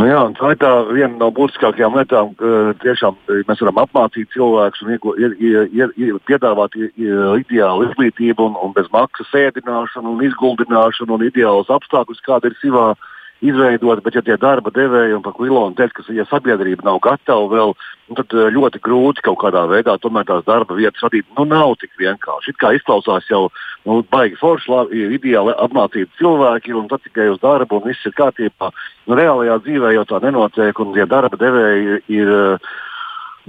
Nu jā, tā ir tā viena no būtiskākajām lietām, ka tiešām mēs varam apmācīt cilvēkus un iego, ie, ie, ie, piedāvāt ideālu izglītību un, un bez maksas ēdināšanu un izguldināšanu un ideālus apstākļus, kāda ir sivā izveidot, bet ja tie darba devēji un, ko Ilona teica, ka ja sabiedrība nav gatava vēl, nu, tad ļoti grūti kaut kādā veidā tomēr tās darba vietas radīt. Nu, nav tik vienkārši. It kā izklausās jau nu, baigi forši, labi, ideāli apmācīti cilvēki, un tad tikai uz darbu, un viss ir kārtībā. Nu, reālajā dzīvē jau tā nenotiek, un ja darba devēji ir.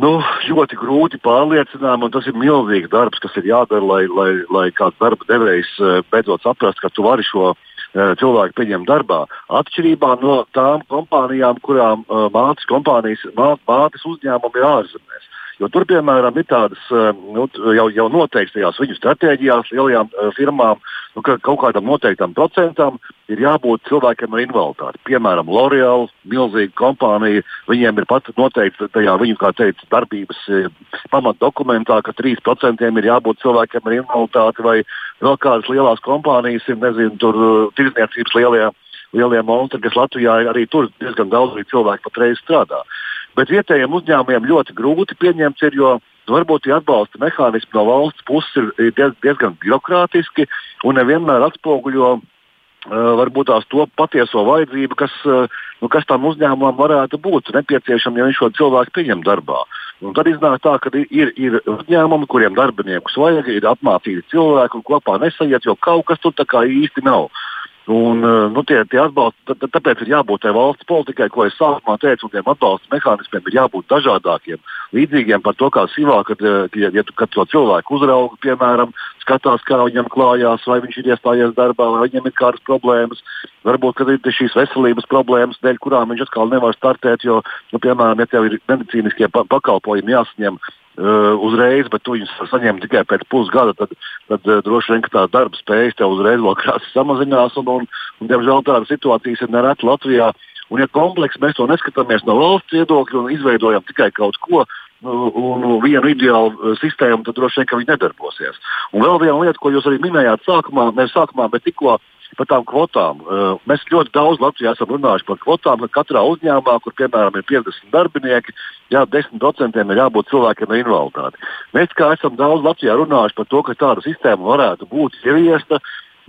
Nu, ļoti grūti pārliecinām, un tas ir milzīgs darbs, kas ir jādara, lai, lai, lai kāds darba devējs eh, beidzot saprastu, ka tu vari šo uh, cilvēku pieņemt darbā. Atšķirībā no tām kompānijām, kurām uh, mātes mātes uzņēmumi ir ārzemēs. Jo tur, piemēram, ir tādas nu, jau, jau noteikts tajās viņu stratēģijās lielajām firmām, nu, ka kaut kādam noteiktam procentam ir jābūt cilvēkiem ar invaliditāti. Piemēram, L'Oreal, milzīga kompānija, viņiem ir pat noteikti tajā viņu, kā teica, darbības pamatdokumentā, ka 3% ir jābūt cilvēkiem ar invaliditāti, vai vēl kādas lielas kompānijas ir, nezinu, tur tirdzniecības lielajā lielie monstri, kas Latvijā ir arī tur diezgan daudz cilvēku patreiz strādā. Bet vietējiem uzņēmumiem ļoti grūti pieņemt, ir, jo nu, varbūt tie atbalsta mehānismi no valsts puses ir diez, diezgan birokrātiski un nevienmēr atspoguļo Uh, varbūt tās to patieso vajadzību, kas, uh, nu, kas tam uzņēmumam varētu būt nepieciešama, ja viņš šo cilvēku pieņem darbā. Un tad iznāk tā, ka ir, ir uzņēmumi, kuriem darbiniekus vajag, ir apmācīti cilvēki un kopā nesaiet, jo kaut kas tur īsti nav. Un, eh, nu, tie, tie atbalsta, tāpēc ir jābūt tai valsts politikai, ko es sākumā teicu, un tiem atbalsta mehānismiem ir jābūt dažādākiem. Līdzīgiem par to, kā Sīvā, kad, eh, ja, ja, kad to cilvēku uzrauga, piemēram, skatās, kā viņam klājās, vai viņš ir iestājies darbā, vai viņam ir kādas problēmas. Varbūt, ir šīs veselības problēmas, dēļ kurām viņš atkal nevar startēt, jo, nu, piemēram, ja tev ir medicīniskie pakalpojumi jāsaņem uh, uzreiz, bet tu viņus saņem tikai pēc pusgada, tad, tad uh, droši vien tā darba spējas tev uzreiz vēl krāsas samazinās. Un, un, un, diemžēl tādas situācijas ir nereti Latvijā. Un, ja komplekss mēs to neskatāmies no valsts viedokļa un izveidojam tikai kaut ko, nu, un vienu ideālu uh, sistēmu, tad droši vien viņi nedarbosies. Un vēl viena lieta, ko jūs arī minējāt sākumā, ne sākumā, bet tikko par tām kvotām. Mēs ļoti daudz Latvijā esam runājuši par kvotām, ka katrā uzņēmumā, kur piemēram ir 50 darbinieki, jā, 10% ir jābūt cilvēkiem ar invaliditāti. Mēs kā esam daudz Latvijā runājuši par to, ka tāda sistēma varētu būt ieviesta.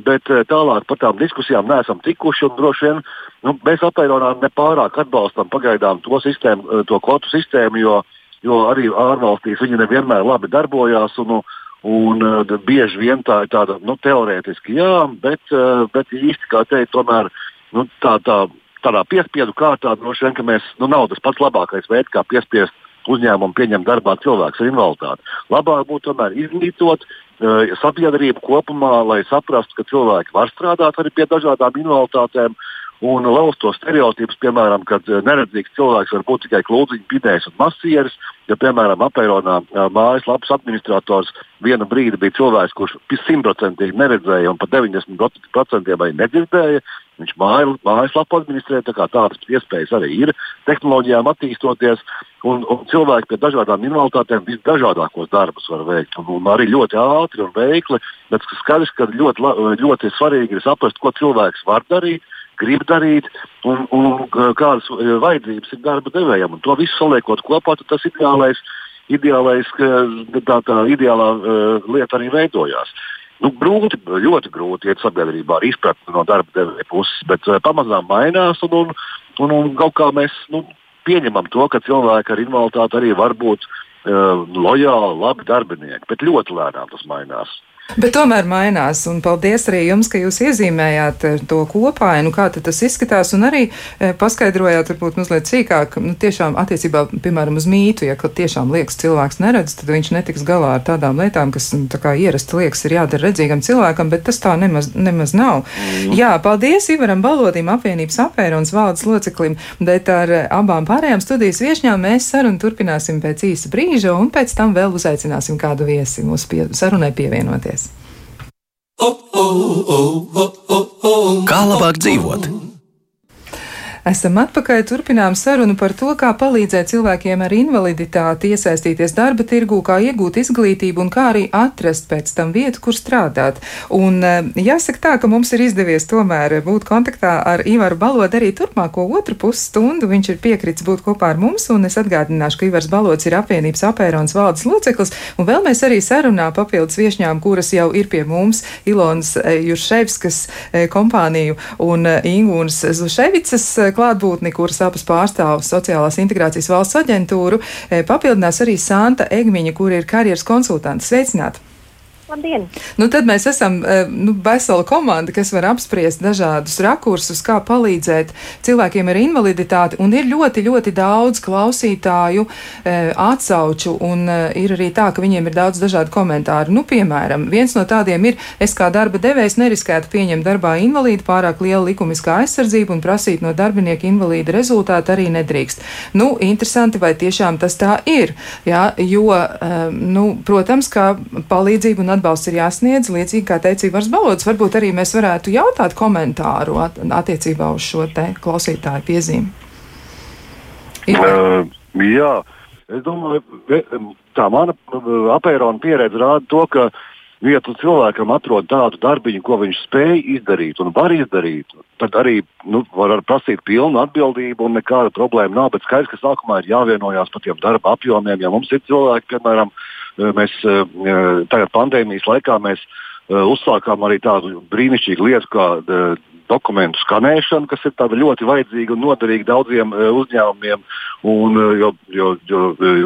Bet tālāk par tām diskusijām neesam tikuši. Droši vien nu, mēs apvienotā nepārāk atbalstam pagaidām to, sistēmu, to kvotu sistēmu, jo, jo arī ārvalstīs viņi nevienmēr labi darbojās. Un, Un, uh, bieži vien tā ir tāda nu, teorētiski, jā, bet, uh, bet īsti, kā teikt, tomēr nu, tā, tā, tādā piespiedu kārtā droši vien, ka mēs, nu, nav tas pats labākais veids, kā piespiest uzņēmumu pieņemt darbā cilvēks ar invaliditāti. Labāk būtu tomēr izglītot uh, sabiedrību kopumā, lai saprastu, ka cilvēki var strādāt arī pie dažādām invaliditātēm. Un laust tos stereotipus, piemēram, kad neredzīgs cilvēks var būt tikai klūdziņš, pidējs un masieris, Ja, piemēram, apēronā mājaslapas administrators vienu brīdi bija cilvēks, kurš simtprocentīgi neredzēja un pat 90% vai nedzirdēja, viņš māja, mājaslapu administrē. Tā tādas iespējas arī ir tehnoloģijām attīstoties. Un, un cilvēki pie dažādām invaliditātēm visdažādākos darbus var veikt. Un, un arī ļoti ātri un veikli. Bet skaidrs, ka ļoti, ļoti svarīgi ir saprast, ko cilvēks var darīt grib darīt un, un kādas e, vajadzības ir darba devējiem. Un to visu saliekot kopā, tas ideālais, ideālais tā, tā ideālā uh, lieta arī veidojās. Nu, grūti, ļoti grūti iet sabiedrībā ar izpratni no darba devēja puses, bet uh, pamazām mainās un, un, un, un kaut kā mēs nu, pieņemam to, ka cilvēki ar invaliditāti arī var būt uh, lojāli, labi darbinieki, bet ļoti lēnām tas mainās. Bet tomēr mainās, un paldies arī jums, ka jūs iezīmējāt eh, to kopainu, kā tas izskatās, un arī e, paskaidrojāt, varbūt mazliet sīkāk, nu, tiešām attiecībā, piemēram, uz mītu, ja tiešām liekas cilvēks neredz, tad viņš netiks galā ar tādām lietām, kas nu, tā kā ierasti liekas ir jādara redzīgam cilvēkam, bet tas tā nemaz, nemaz nav. Mm. Jā, paldies Ivaram Balodim, apvienības apērons valdes loceklim, bet ar eh, abām pārējām studijas viešņām mēs sarunu turpināsim pēc īsa brīža, un pēc tam vēl uzaicināsim kādu viesi mūsu pie, sarunai pievienoties. Kā labāk dzīvot? Esam atpakaļ, turpinām sarunu par to, kā palīdzēt cilvēkiem ar invaliditāti iesaistīties darba tirgū, kā iegūt izglītību un kā arī atrast pēc tam vietu, kur strādāt. Un eh, jāsaka tā, ka mums ir izdevies tomēr būt kontaktā ar Ivaru Balodu arī turpmāko otru pusstundu. Viņš ir piekritis būt kopā ar mums, un es atgādināšu, ka Ivars Balods ir apvienības apērons valdes loceklis, un vēl mēs arī sarunā papildus viešņām, kuras jau ir pie mums, Ilonas eh, Jurševskas eh, kompāniju un Ingūnas Zuševicas klātbūtni, kuras abas pārstāv sociālās integrācijas valsts aģentūru, e, papildinās arī Santa Egmiņa, kur ir karjeras konsultante. Sveicināti! Labdien! Nu, tad mēs esam eh, nu, vesela komanda, kas var apspriest dažādus rakursus, kā palīdzēt cilvēkiem ar invaliditāti. Un ir ļoti, ļoti daudz klausītāju e, atsauču, un e, ir arī tā, ka viņiem ir daudz dažādu komentāru. Nu, piemēram, viens no tādiem ir, es kā darba devējs neriskētu pieņemt darbā invalīdu pārāk liela likumiskā aizsardzība un prasīt no darbinieka invalīda rezultātu arī nedrīkst. Nu, interesanti, vai tiešām tas tā ir. Jā, jo, e, nu, protams, kā palīdzību un atbalstu atbalsts ir jāsniedz, līdzīgi kā teica Ivars Balods. Varbūt arī mēs varētu jautāt komentāru at attiecībā uz šo te klausītāju piezīmi. Uh, jā, es domāju, tā mana apērona pieredze rāda to, ka vietu cilvēkam atrod tādu darbiņu, ko viņš spēj izdarīt un var izdarīt, tad arī nu, var prasīt pilnu atbildību un nekāda problēma nav. Bet skaidrs, ka sākumā ir jāvienojās par tiem darba apjomiem. Ja mums ir cilvēki, piemēram, mēs tagad pandēmijas laikā mēs uzsākām arī tādu brīnišķīgu lietu kā dokumentu skanēšana, kas ir ļoti vajadzīga un noderīga daudziem uzņēmumiem. Un, jo, jo, jo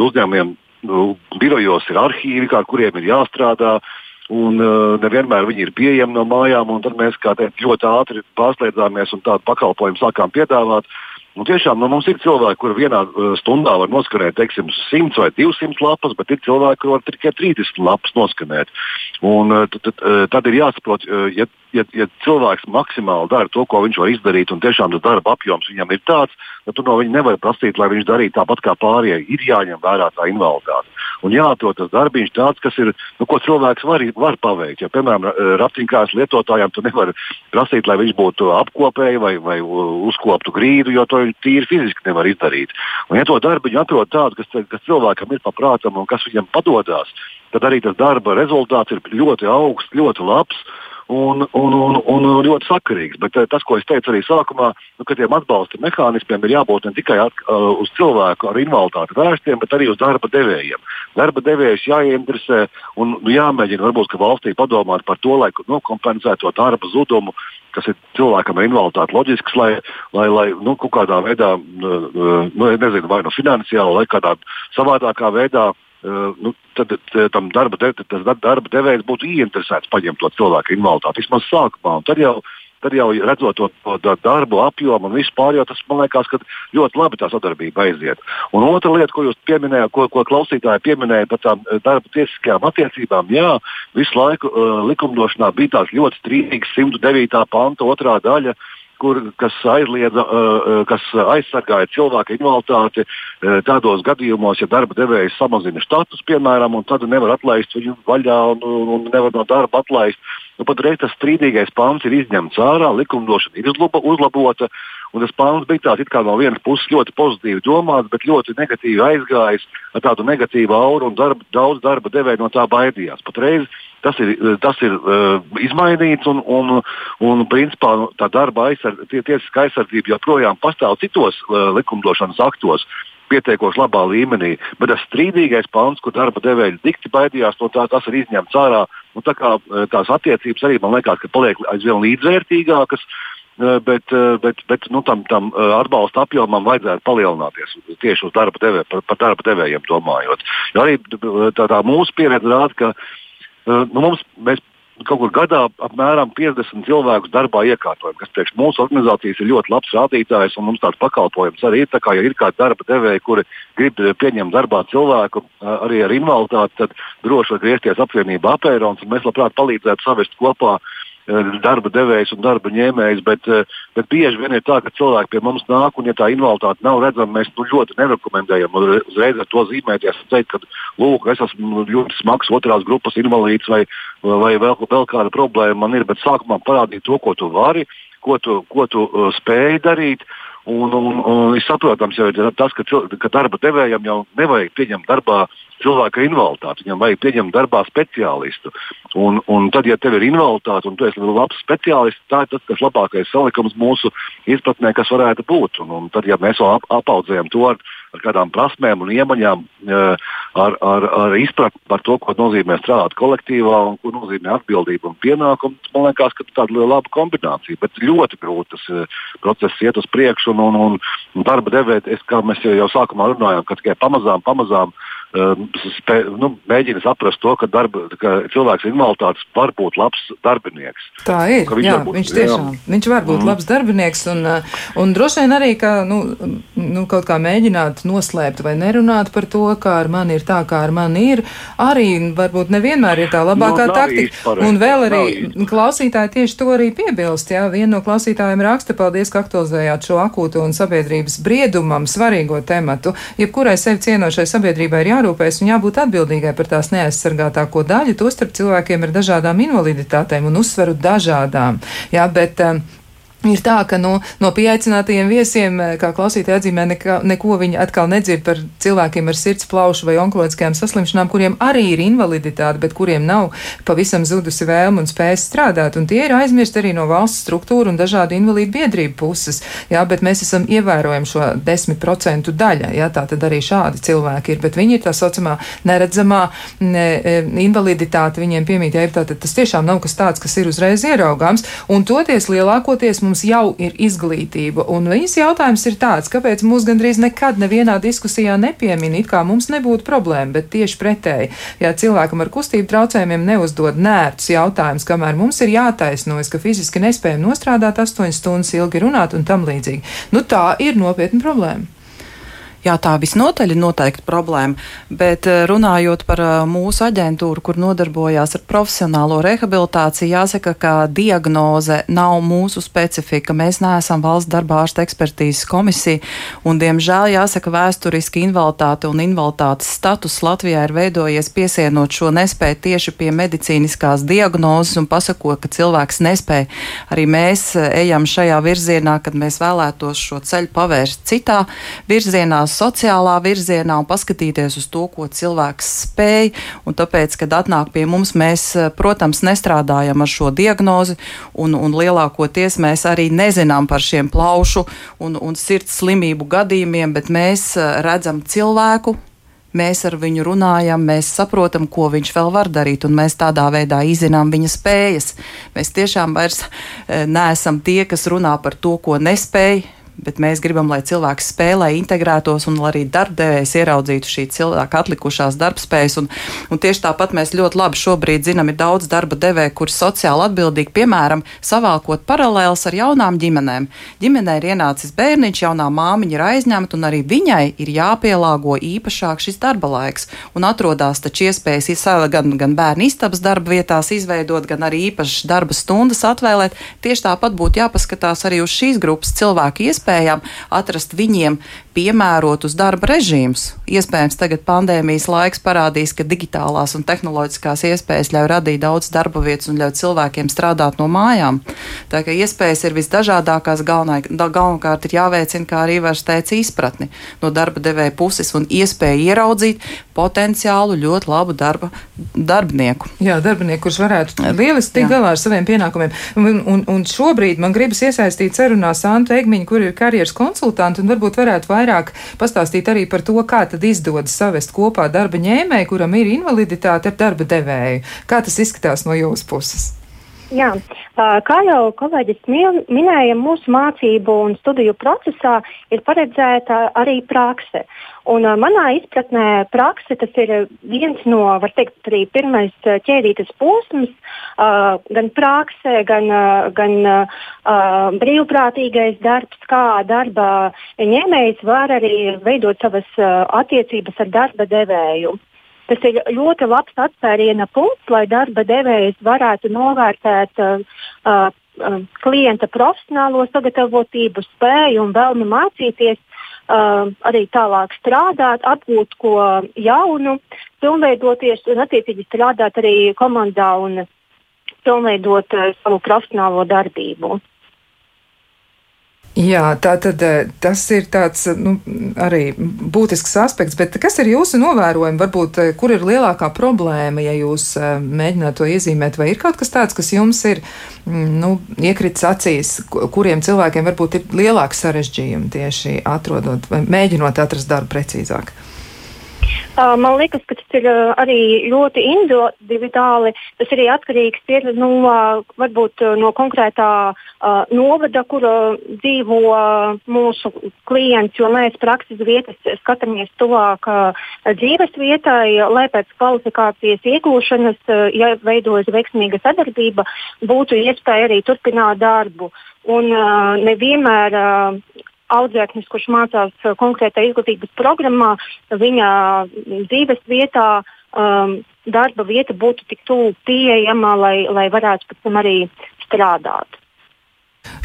uzņēmumiem nu, birojos ir arhīvi, ar kuriem ir jāstrādā. Un uh, nevienmēr viņi ir pieejami no mājām, un tad mēs teikt, ļoti ātri pārslēdzāmies un tādu pakalpojumu sākām piedāvāt. Uh, Nu, tiešām nu, mums ir cilvēki, kuri vienā uh, stundā var noskanēt teiksim, 100 vai 200 lapas, bet ir cilvēki, kuriem var tikai 30 lapas noskanēt. Un, uh, tad, uh, tad ir jāsaprot, ja, ja, ja cilvēks maksimāli dara to, ko viņš var izdarīt, un tiešām tas darba apjoms viņam ir tāds, tad tu no viņa nevari prasīt, lai viņš darītu tāpat kā pārējie. Ir jāņem vērā tā invaliditāte. Un jāatrod tas darbiņš tāds, kas ir, nu, ko cilvēks var, var paveikt. Ja, piemēram, ratiņkājas lietotājiem tu nevari prasīt, lai viņš būtu apkopēji vai, vai uzkoptu grīdu, jo to viņi tīri fiziski nevar izdarīt. Un, ja to darbu viņi atrod tādu, kas, kas cilvēkam ir paprātam un kas viņam padodas, tad arī tas darba rezultāts ir ļoti augsts, ļoti labs un, un, un, un ļoti sakarīgs. Bet eh, tas, ko es teicu arī sākumā, nu, ka tiem atbalsta mehānismiem ir jābūt ne tikai at, uh, uz cilvēku ar invaliditāti vērstiem, bet arī uz darba devējiem. Darba devējs jāieinteresē un nu, jāmēģina varbūt valstī padomāt par to, lai nu, kompensētu to darba zudumu kas ir cilvēkam ar invaliditāti loģisks, lai, lai, lai nu, kaut kādā veidā, nu, nezinu, vai no finansiāli, vai kādā savādākā veidā nu, tad tam darba, de, tas darba devējs būtu ieinteresēts paņemt to cilvēku invaliditāti vismaz sākumā. Tad jau, tad jau redzot to, to darbu apjomu un vispār, tas man liekas, ka ļoti labi tā sadarbība aiziet. Un otra lieta, ko jūs pieminējāt, ko, ko klausītāji pieminēja par tām darba tiesiskajām attiecībām, jā, visu laiku uh, likumdošanā bija tās ļoti strīdīgas 109. panta otrā daļa. Uh, kur, kas, aizliedza, kas aizsargāja cilvēku invaliditāti tādos gadījumos, ja darba devējs samazina štatus, piemēram, un tad nevar atlaist viņu vaļā un, un nevar no darba atlaist. Nu, pat reiz tas strīdīgais pāns ir izņemts ārā, likumdošana ir uzlabota. Un tas pāns bija tāds, no vienas puses ļoti pozitīvi domāts, bet ļoti negatīvi aizgājis ar tādu negatīvu auru, un darba, daudz darba devēja no tā baidījās. Patreiz tas ir, tas ir uh, izmainīts, un, un, un principā tā darba aizsardz, tie, tiesiskā aizsardzība joprojām pastāv citos uh, likumdošanas aktos. Pietiekoši labā līmenī, bet tas strīdīgais pants, kur darba devēji dikti baidījās no tā, tas ir izņemts ārā. Tā kā uh, tās attiecības arī man liekas, ka paliek aizvien līdzvērtīgākas, uh, bet, bet, bet nu, tam, tam atbalsta apjomam vajadzētu palielināties tieši uz darba devē, par, par darba devējiem domājot. Jo arī tā, tā mūsu pieredze rāda, ka Eh, nu, mums, mēs kaut kur gadā apmēram 50 cilvēkus darbā iekārtojam, kas priekš mūsu organizācijas ir ļoti labs rādītājs, un mums tāds pakalpojums arī ir. Tā kā ja ir kādi darba devēji, kuri grib eh, pieņemt darbā cilvēku eh, arī ar invaliditāti, tad droši var griezties apvienībā apērons, un mēs labprāt palīdzētu savest kopā uh, Eh, darba devējs un darba ņēmējs, bet, eh, bet bieži vien ir tā, ka cilvēki pie mums nāk, un ja tā invaliditāte nav redzama, mēs nu, ļoti nerekomendējam uzreiz ar to zīmēties un teikt, ka lūk, es esmu ļoti smags otrās grupas invalīds vai, vai vēl, vēl kāda problēma man ir, bet sākumā parādīt to, ko tu vari, ko tu, ko tu uh, spēj darīt. Un, un, un ir saprotams, jau ir tas, ka, ka darba devējam jau nevajag pieņemt darbā cilvēka invaliditāti. Viņam vajag pieņemt darbā speciālistu. Un, un tad, ja tev ir invaliditāte un tu esi labs speciālists, tā ir tas labākais salikums mūsu izpratnē, kas varētu būt. Un, un tad, ja mēs vēl ap, apaudzējam to ar, ar kādām prasmēm un iemaņām, ar, ar, ar izpratni par to, ko nozīmē strādāt kolektīvā un ko nozīmē atbildība un pienākums, man liekas, ka tāda ir laba kombinācija. Bet ļoti grūti tas process iet uz priekšu un, un, un darba devēt, es, kā mēs jau, jau sākumā runājām, ka tikai pamazām, pamazām um, spē, nu, mēģina saprast to, ka, darba, ka cilvēks invaliditātes var būt labs darbinieks. Tā ir. Viņš, jā, būt, viņš tiešām jā. viņš var būt mm. labs darbinieks. Un, uh, un droši vien arī ka, nu, nu, kaut kā mēģināt noslēpt vai nerunāt par to, kā ar mani ir tā, kā ar mani ir. Arī varbūt nevienmēr ir tā labākā nu, taktika. Un vēl arī klausītāji tieši to arī piebilst. Jā. Viena no klausītājiem raksta, paldies, ka aktualizējāt šo akūto un sabiedrības briedumam svarīgo tematu. Jebkurai sevi cienošai sabiedrībai ir jārūpējas un jābūt atbildīgai par tās neaizsargātāko daļu, tostarp cilvēkiem ar dažādām invaliditātēm un uzsveru dažādām. Jā, bet, um, Ir tā, ka no, no pieaicinātajiem viesiem, eh, kā klausītāji atzīmē, neko, neko viņi atkal nedzird par cilvēkiem ar sirds plaušu vai onkoloģiskajām saslimšanām, kuriem arī ir invaliditāte, bet kuriem nav pavisam zudusi vēlme un spējas strādāt. Un tie ir aizmirsti arī no valsts struktūra un dažādu invalīdu biedrību puses. Jā, bet mēs esam ievērojami šo 10% daļa. Jā, tā tad arī šādi cilvēki ir, bet viņi ir tā saucamā neredzamā ne, e, invaliditāte, viņiem piemīt, jā, tātad tas tiešām nav kas tāds, kas ir uzreiz ieraugāms. Un toties lielākoties mums jau ir izglītība. Un viņas jautājums ir tāds, kāpēc mūs gandrīz nekad nevienā diskusijā nepiemin, it kā mums nebūtu problēma, bet tieši pretēji. Ja cilvēkam ar kustību traucējumiem neuzdod nērtus jautājumus, kamēr mums ir jātaisnojas, ka fiziski nespējam nostrādāt 8 stundas ilgi runāt un tam līdzīgi, nu tā ir nopietna problēma. Jā, tā visnotaļ ir noteikti problēma, bet eh, runājot par eh, mūsu aģentūru, kur nodarbojās ar profesionālo rehabilitāciju, jāsaka, ka diagnoze nav mūsu specifika. Mēs neesam valsts darba ārsta ekspertīzes komisija, un, diemžēl, jāsaka, vēsturiski invaliditāte un invaliditātes status Latvijā ir veidojies piesienot šo nespēju tieši pie medicīniskās diagnozes un pasakot, ka cilvēks nespēja. Arī mēs eh, ejam šajā virzienā, kad mēs vēlētos šo ceļu pavērst citā virzienā sociālā virzienā un paskatīties uz to, ko cilvēks spēj. Un tāpēc, kad atnāk pie mums, mēs, eh, protams, nestrādājam ar šo diagnozi, un, un lielākoties mēs arī nezinām par šiem plaušu un, un sirds slimību gadījumiem, bet mēs eh, redzam cilvēku, mēs ar viņu runājam, mēs saprotam, ko viņš vēl var darīt, un mēs tādā veidā izzinām viņa spējas. Mēs tiešām vairs eh, neesam tie, kas runā par to, ko nespēj bet mēs gribam, lai cilvēks spēlē, integrētos un arī darbdevējs ieraudzītu šī cilvēka atlikušās darbspējas. Un, un tieši tāpat mēs ļoti labi šobrīd zinām, ir daudz darba devēju, kuri sociāli atbildīgi, piemēram, savākot paralēlus ar jaunām ģimenēm. Ģimenē ir ienācis bērniņš, jaunā māmiņa ir aizņemta, un arī viņai ir jāpielāgo īpašāk šis darba laiks. Un atrodas taču iespējas gan, gan bērnu istabas darba vietās izveidot, gan arī īpašas darba stundas atvēlēt. Tieši tāpat būtu jāpaskatās arī uz šīs grupas cilvēku iespējas iespējām atrast viņiem piemērotus darba režīmus. Iespējams, tagad pandēmijas laiks parādīs, ka digitālās un tehnoloģiskās iespējas ļauj radīt daudz darba vietas un ļauj cilvēkiem strādāt no mājām. Tā kā iespējas ir visdažādākās, galvenā, galvenokārt ir jāveicina, kā arī var teikt, izpratni no darba devēja puses un iespēja ieraudzīt potenciālu ļoti labu darba darbinieku. Jā, darbinieku, kurš varētu lieliski tikt galā ar saviem pienākumiem. Un, un, un šobrīd man gribas iesaistīt sarunā Santu Egmiņu, kur ir karjeras konsultanti, un varbūt varētu vairāk pastāstīt arī par to, kā tad izdodas savest kopā darba ņēmēju, kuram ir invaliditāte ar darba devēju. Kā tas izskatās no jūsu puses? Jā, kā jau kolēģis minēja, mūsu mācību un studiju procesā ir paredzēta arī prakse. Un, manā izpratnē prakse ir viens no, var teikt, arī pirmais ķēdītas posms, gan prakse, gan, gan brīvprātīgais darbs, kā darba ņēmējs var arī veidot savas attiecības ar darba devēju. Tas ir ļoti labs atspēriena punkts, lai darba devējs varētu novērtēt uh, uh, klienta profesionālo sagatavotību, spēju un vēlmi mācīties, uh, arī tālāk strādāt, apgūt ko jaunu, pilnveidoties un attiecīgi strādāt arī komandā un pilnveidot uh, savu profesionālo darbību. Jā, tā tad eh, tas ir tāds nu, arī būtisks aspekts, bet kas ir jūsu novērojumi? Varbūt, eh, kur ir lielākā problēma, ja jūs eh, mēģināt to iezīmēt, vai ir kaut kas tāds, kas jums ir mm, nu, iekritis acīs, kuriem cilvēkiem varbūt ir lielāks sarežģījumi tieši atrodot vai mēģinot atrast darbu precīzāk? Man liekas, ka tas ir arī ļoti individuāli. Tas arī atkarīgs ir no, varbūt, no konkrētā novada, kur dzīvo mūsu klients, jo mēs prakses vietas skatāmies tuvāk dzīves vietai, lai pēc kvalifikācijas iegūšanas, ja veidojas veiksmīga sadarbība, būtu iespēja arī turpināt darbu. Un uh, nevienmēr uh, audzēknis, kurš mācās uh, konkrētā izglītības programmā, viņa dzīves vietā um, darba vieta būtu tik tuvu pieejama, lai, lai varētu pēc tam arī strādāt.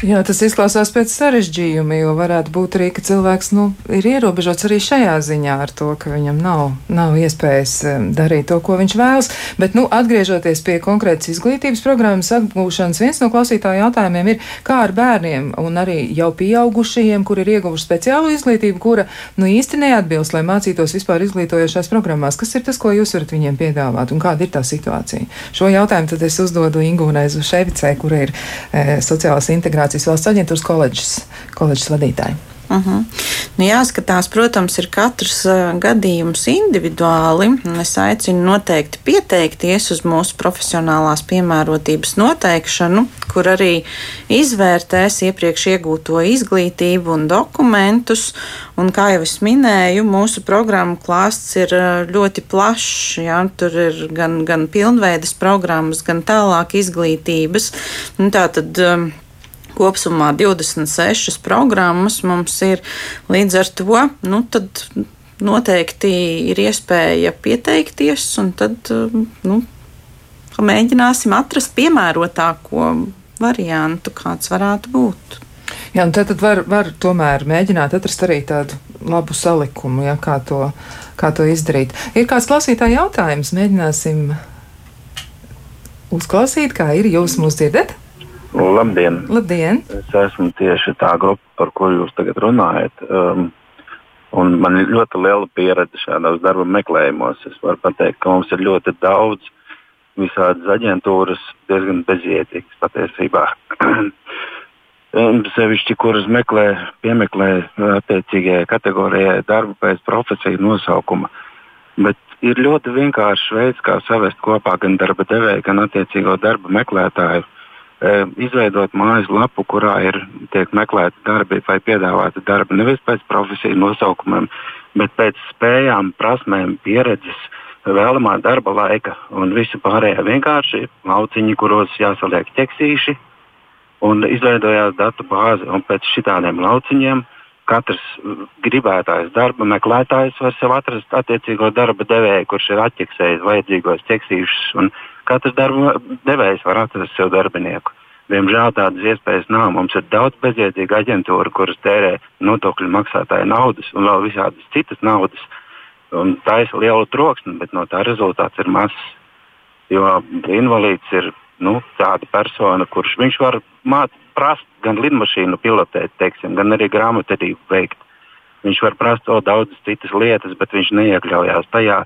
Jā, tas izklausās pēc sarežģījuma, jo varētu būt arī, ka cilvēks nu, ir ierobežots arī šajā ziņā ar to, ka viņam nav, nav iespējas darīt to, ko viņš vēlas. Bet, nu, atgriežoties pie konkrētas izglītības programmas apgūšanas, viens no klausītāju jautājumiem ir, kā ar bērniem un arī jau pieaugušajiem, kur ir ieguvuši speciālu izglītību, kura nu, īsti neatbilst, lai mācītos vispār izglītojošās programmās. Kas ir tas, ko jūs varat viņiem piedāvāt un kāda ir tā situācija? Šo jautājumu tad es uzdodu Ingūnai Zuševicai, kur ir e, sociālās integrācijas Migrācijas valsts aģentūras koledžas, koledžas vadītāji. Uh mhm. -huh. nu, jāskatās, protams, ir katrs uh, gadījums individuāli. Es aicinu noteikti pieteikties uz mūsu profesionālās piemērotības noteikšanu, kur arī izvērtēs iepriekš iegūto izglītību un dokumentus. Un, kā jau es minēju, mūsu programmu klāsts ir uh, ļoti plašs. Ja? Tur ir gan, gan pilnveidas programmas, gan tālāk izglītības. Nu, tā tad um, Kopumā 26 programmas mums ir līdz ar to. Nu, tad, Noteikti ir iespēja pieteikties, un tad nu, mēģināsim atrast piemērotāko variantu, kāds varētu būt. Jā, tad, tad var, var tomēr mēģināt atrast arī tādu labu salikumu, ja, kā, to, kā to izdarīt. Ir kāds klausītāja jautājums, mēģināsim uzklausīt, kā ir. Jūs mūs dzirdat? Labdien! Labdien. Es esmu tieši tā grupa, par ko jūs tagad runājat. Um, un man ir ļoti liela pieredze šādos darba meklējumos. Es varu pateikt, ka mums ir ļoti daudz visādas aģentūras, diezgan bezjēdzīgas patiesībā. <clears throat> Sevišķi, kuras meklē, piemeklē attiecīgajai kategorijai darbu pēc profesiju nosaukuma. Bet ir ļoti vienkāršs veids, kā savest kopā gan darba devēju, gan attiecīgo darba meklētāju izveidot mājaslapu, kurā ir tiek meklēti darbi vai piedāvāti darbi nevis pēc profesiju nosaukumiem, bet pēc spējām, prasmēm, pieredzes, vēlamā darba laika un visu pārējo vienkārši lauciņi, kuros jāsaliek ķeksīši. Un izveidojās datu bāze, pēc šādiem lauciņiem katrs gribētājs, darba meklētājs var sev atrast attiecīgo darba devēju, kurš ir atķeksējis vajadzīgos ķeksīšus katrs darba devējs var atrast sev darbinieku. Diemžēl tādas iespējas nav. Mums ir daudz bezjēdzīgu aģentūru, kuras tērē nodokļu maksātāju naudas un vēl visādas citas naudas. Un tā ir liela troksne, bet no tā rezultāts ir mazs. Jo invalīds ir nu, tāda persona, kurš var mācīt, prast gan lidmašīnu pilotēt, teiksim, gan arī grāmatvedību veikt. Viņš var prast vēl daudzas citas lietas, bet viņš neiekļaujās tajā,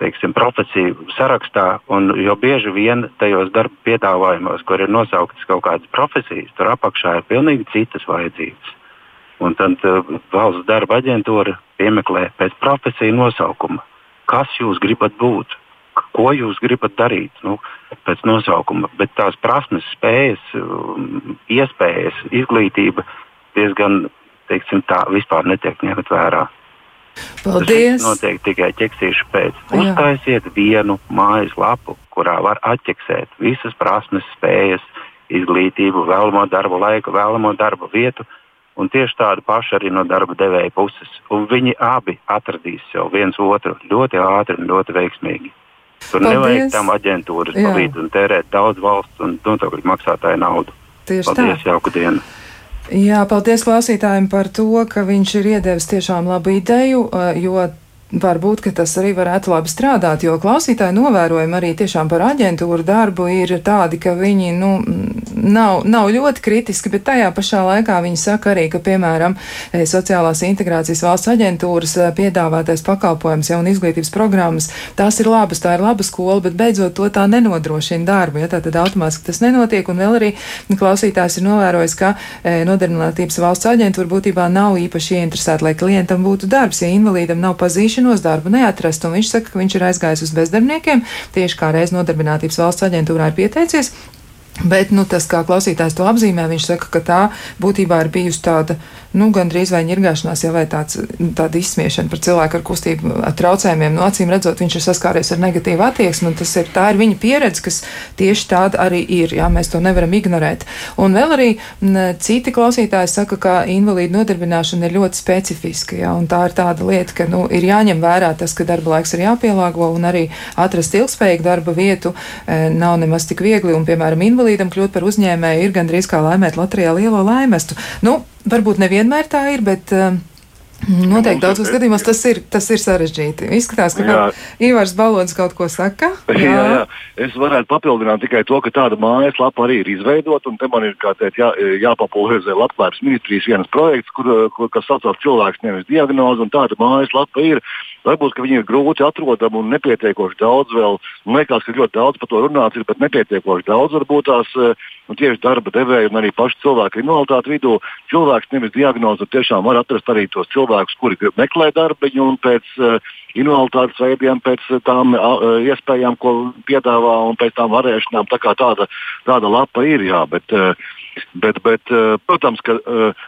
teiksim, profesiju sarakstā, un jo bieži vien tajos darba piedāvājumos, kur ir nosauktas kaut kādas profesijas, tur apakšā ir pilnīgi citas vajadzības. Un tad uh, valsts darba aģentūra piemeklē pēc profesiju nosaukuma. Kas jūs gribat būt? Ko jūs gribat darīt? Nu, pēc nosaukuma, bet tās prasmes, spējas, um, iespējas, izglītība diezgan, teiksim, tā vispār netiek ņemt vērā. Paldies! Tas notiek tikai ķeksīšu pēc. Uztaisiet vienu mājaslapu, kurā var atķeksēt visas prasmes, spējas, izglītību, vēlamo darbu laiku, vēlamo darbu vietu. Un tieši tādu pašu arī no darba devēja puses. Un viņi abi atradīs sev viens otru ļoti ātri un ļoti veiksmīgi. Tur Paldies. nevajag tam aģentūras palīdzēt un tērēt daudz valsts un nodokļu maksātāju naudu. Tieši Paldies, tā. jauku dienu! Jā, paldies klausītājiem par to, ka viņš ir iedevis tiešām labu ideju, jo varbūt tas arī varētu labi strādāt, jo klausītāji novērojumi arī tiešām par aģentūru darbu ir tādi, ka viņi nu, nav, nav ļoti kritiski, bet tajā pašā laikā viņi saka arī, ka, piemēram, e, sociālās integrācijas valsts aģentūras e, piedāvātais pakalpojums jau un izglītības programmas, tās ir labas, tā ir laba skola, bet beidzot to tā nenodrošina darbu. Ja, tā tad automātiski tas nenotiek, un vēl arī klausītājs ir novērojis, ka e, nodarbinātības valsts aģentūra būtībā nav īpaši ieinteresēta, lai klientam būtu darbs, ja invalīdam nav pazīšana cenšanos darbu neatrast, un viņš saka, ka viņš ir aizgājis uz bezdarbniekiem, tieši kā reiz nodarbinātības valsts aģentūrā ir pieteicies. Bet nu, tas, kā klausītājs to apzīmē, viņš saka, ka tā būtībā ir bijusi tāda nu, gandrīz vai ņirgāšanās, ja vai tāds, tāda izsmiešana par cilvēku ar kustību ar traucējumiem. Nu, acīm redzot, viņš ir saskāries ar negatīvu attieksmi, un tas ir, tā ir viņa pieredze, kas tieši tāda arī ir. Jā, mēs to nevaram ignorēt. Un vēl arī m, citi klausītāji saka, ka invalīdu nodarbināšana ir ļoti specifiska, jā, un tā ir tāda lieta, ka nu, ir jāņem vērā tas, ka darba laiks ir jāpielāgo, un arī atrast ilgspējīgu darba vietu e, nav nemaz tik viegli, un, piemēram, invalīdam kļūt par uzņēmēju ir gandrīz kā laimēt loterijā lielo laimestu. Nu, Varbūt nevienmēr tā ir, bet uh, noteikti daudzos gadījumos tas ir, tas ir sarežģīti. Izskatās, ka Ivars Balons kaut ko saka. <laughs> Jā. jā, jā. Es varētu papildināt tikai to, ka tāda mājaslapa arī ir izveidota, un te man ir teikt, jā, jāpopularizē Labklājības ministrijas vienas projekts, kur, kur kas saucās cilvēks nevis diagnoze, un tāda mājaslapa ir. Varbūt viņi ir grūti atrodami un nepietiekoši daudz vēl. Man liekas, ka ļoti daudz par to runāts, ir, bet nepietiekoši daudz varbūt tās nu, tieši darba devēja un arī pašu cilvēku invaliditāti vidū. Cilvēks nevis diagnozu tiešām var atrast arī tos cilvēkus, kuri meklē darbiņu un pēc uh, invaliditātes veidiem, pēc tām uh, iespējām, ko piedāvā un pēc tām varēšanām. Tā kā tāda, tāda lapa ir, jā, bet uh, Bet, bet, eh, protams, ka eh,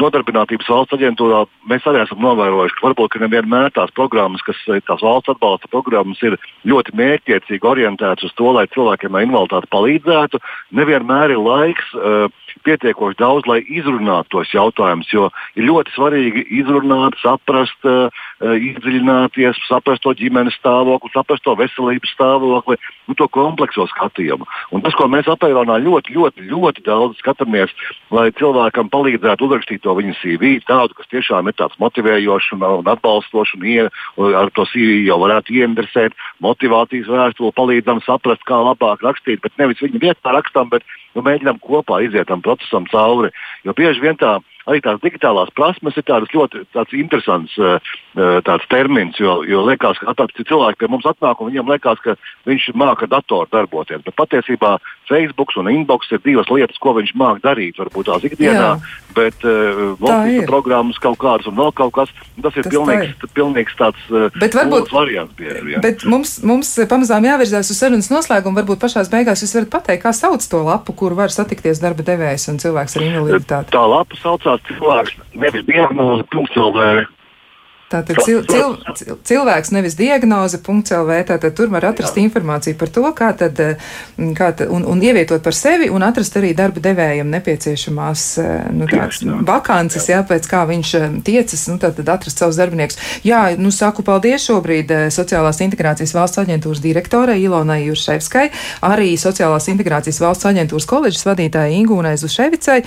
Nodarbinātības valsts aģentūrā mēs arī esam novērojuši, ka varbūt ka nevienmēr tās programmas, kas tās valsts atbalsta programmas, ir ļoti mērķiecīgi orientētas uz to, lai cilvēkiem ar invaliditāti palīdzētu. Nevienmēr ir laiks uh, pietiekoši daudz, lai izrunātu tos jautājumus, jo ir ļoti svarīgi izrunāt, saprast, uh, iedziļināties, saprast to ģimenes stāvokli, saprast to veselības stāvokli, nu, to komplekso skatījumu. Un tas, ko mēs apēronā ļoti, ļoti, ļoti daudz skatāmies, lai cilvēkam palīdzētu uzrakstīt to viņa CV, tādu, kas tiešām ir tāds motivējošs un, un atbalstošs, un ie, ar to CV jau varētu ieinteresēt, motivācijas vēstuli, palīdzam saprast, kā labāk rakstīt, bet nevis viņa vietā rakstām, bet nu, mēģinām kopā iziet tam procesam cauri. Jo bieži vien tā arī tās digitālās prasmes ir tādas ļoti tāds interesants uh, tāds termins, jo, jo liekas, ka tāds cilvēks pie mums atnāk un viņam liekas, ka viņš māca datoru darboties. Bet patiesībā Facebook un inbox ir divas lietas, ko viņš māca darīt. Varbūt tās ikdienā, Jā. bet uh, Latvijas programmas kaut kādas un vēl kaut kas. Tas ir tas pilnīgs, tā ir. pilnīgs tāds uh, varbūt, variants. Bieži, bet mums, mums pamazām jāvirzās uz sarunas noslēgumu. Varbūt pašās beigās jūs varat pateikt, kā sauc to lapu, kur var satikties darba devējs un cilvēks ar invaliditāti. Tā lapa saucās cilvēks nevis diagnoze, punkts LV. Tātad cil, cil, cil, cilvēks nevis diagnoze, punkts LV, tātad tur var atrast jā. informāciju par to, kā tad, mm, kā tad un, un ievietot par sevi un atrast arī darba devējiem nepieciešamās eh, nu, tādas vakances, jā. pēc kā viņš eh, tiecas, nu, tad, tad atrast savus darbiniekus. Jā, nu, saku paldies šobrīd eh, Sociālās integrācijas valsts aģentūras direktorai Ilonai Jurševskai, arī Sociālās integrācijas valsts aģentūras koledžas vadītājai Ingūnai Zuševicai,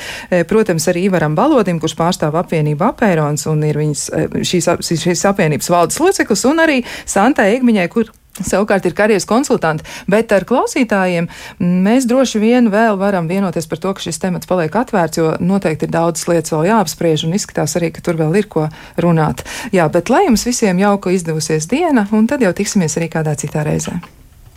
protams, arī Ivaram Balodim, kurš pārstāv apvienību apērons un ir viņas šīs šīs apvienības valdes loceklis, un arī Santai Egmiņai, kur Savukārt ir karjeras konsultanti, bet ar klausītājiem mēs droši vien vēl varam vienoties par to, ka šis temats paliek atvērts, jo noteikti ir daudzas lietas vēl jāapspriež un izskatās arī, ka tur vēl ir ko runāt. Jā, bet lai jums visiem jauka izdevusies diena, un tad jau tiksimies arī kādā citā reizē.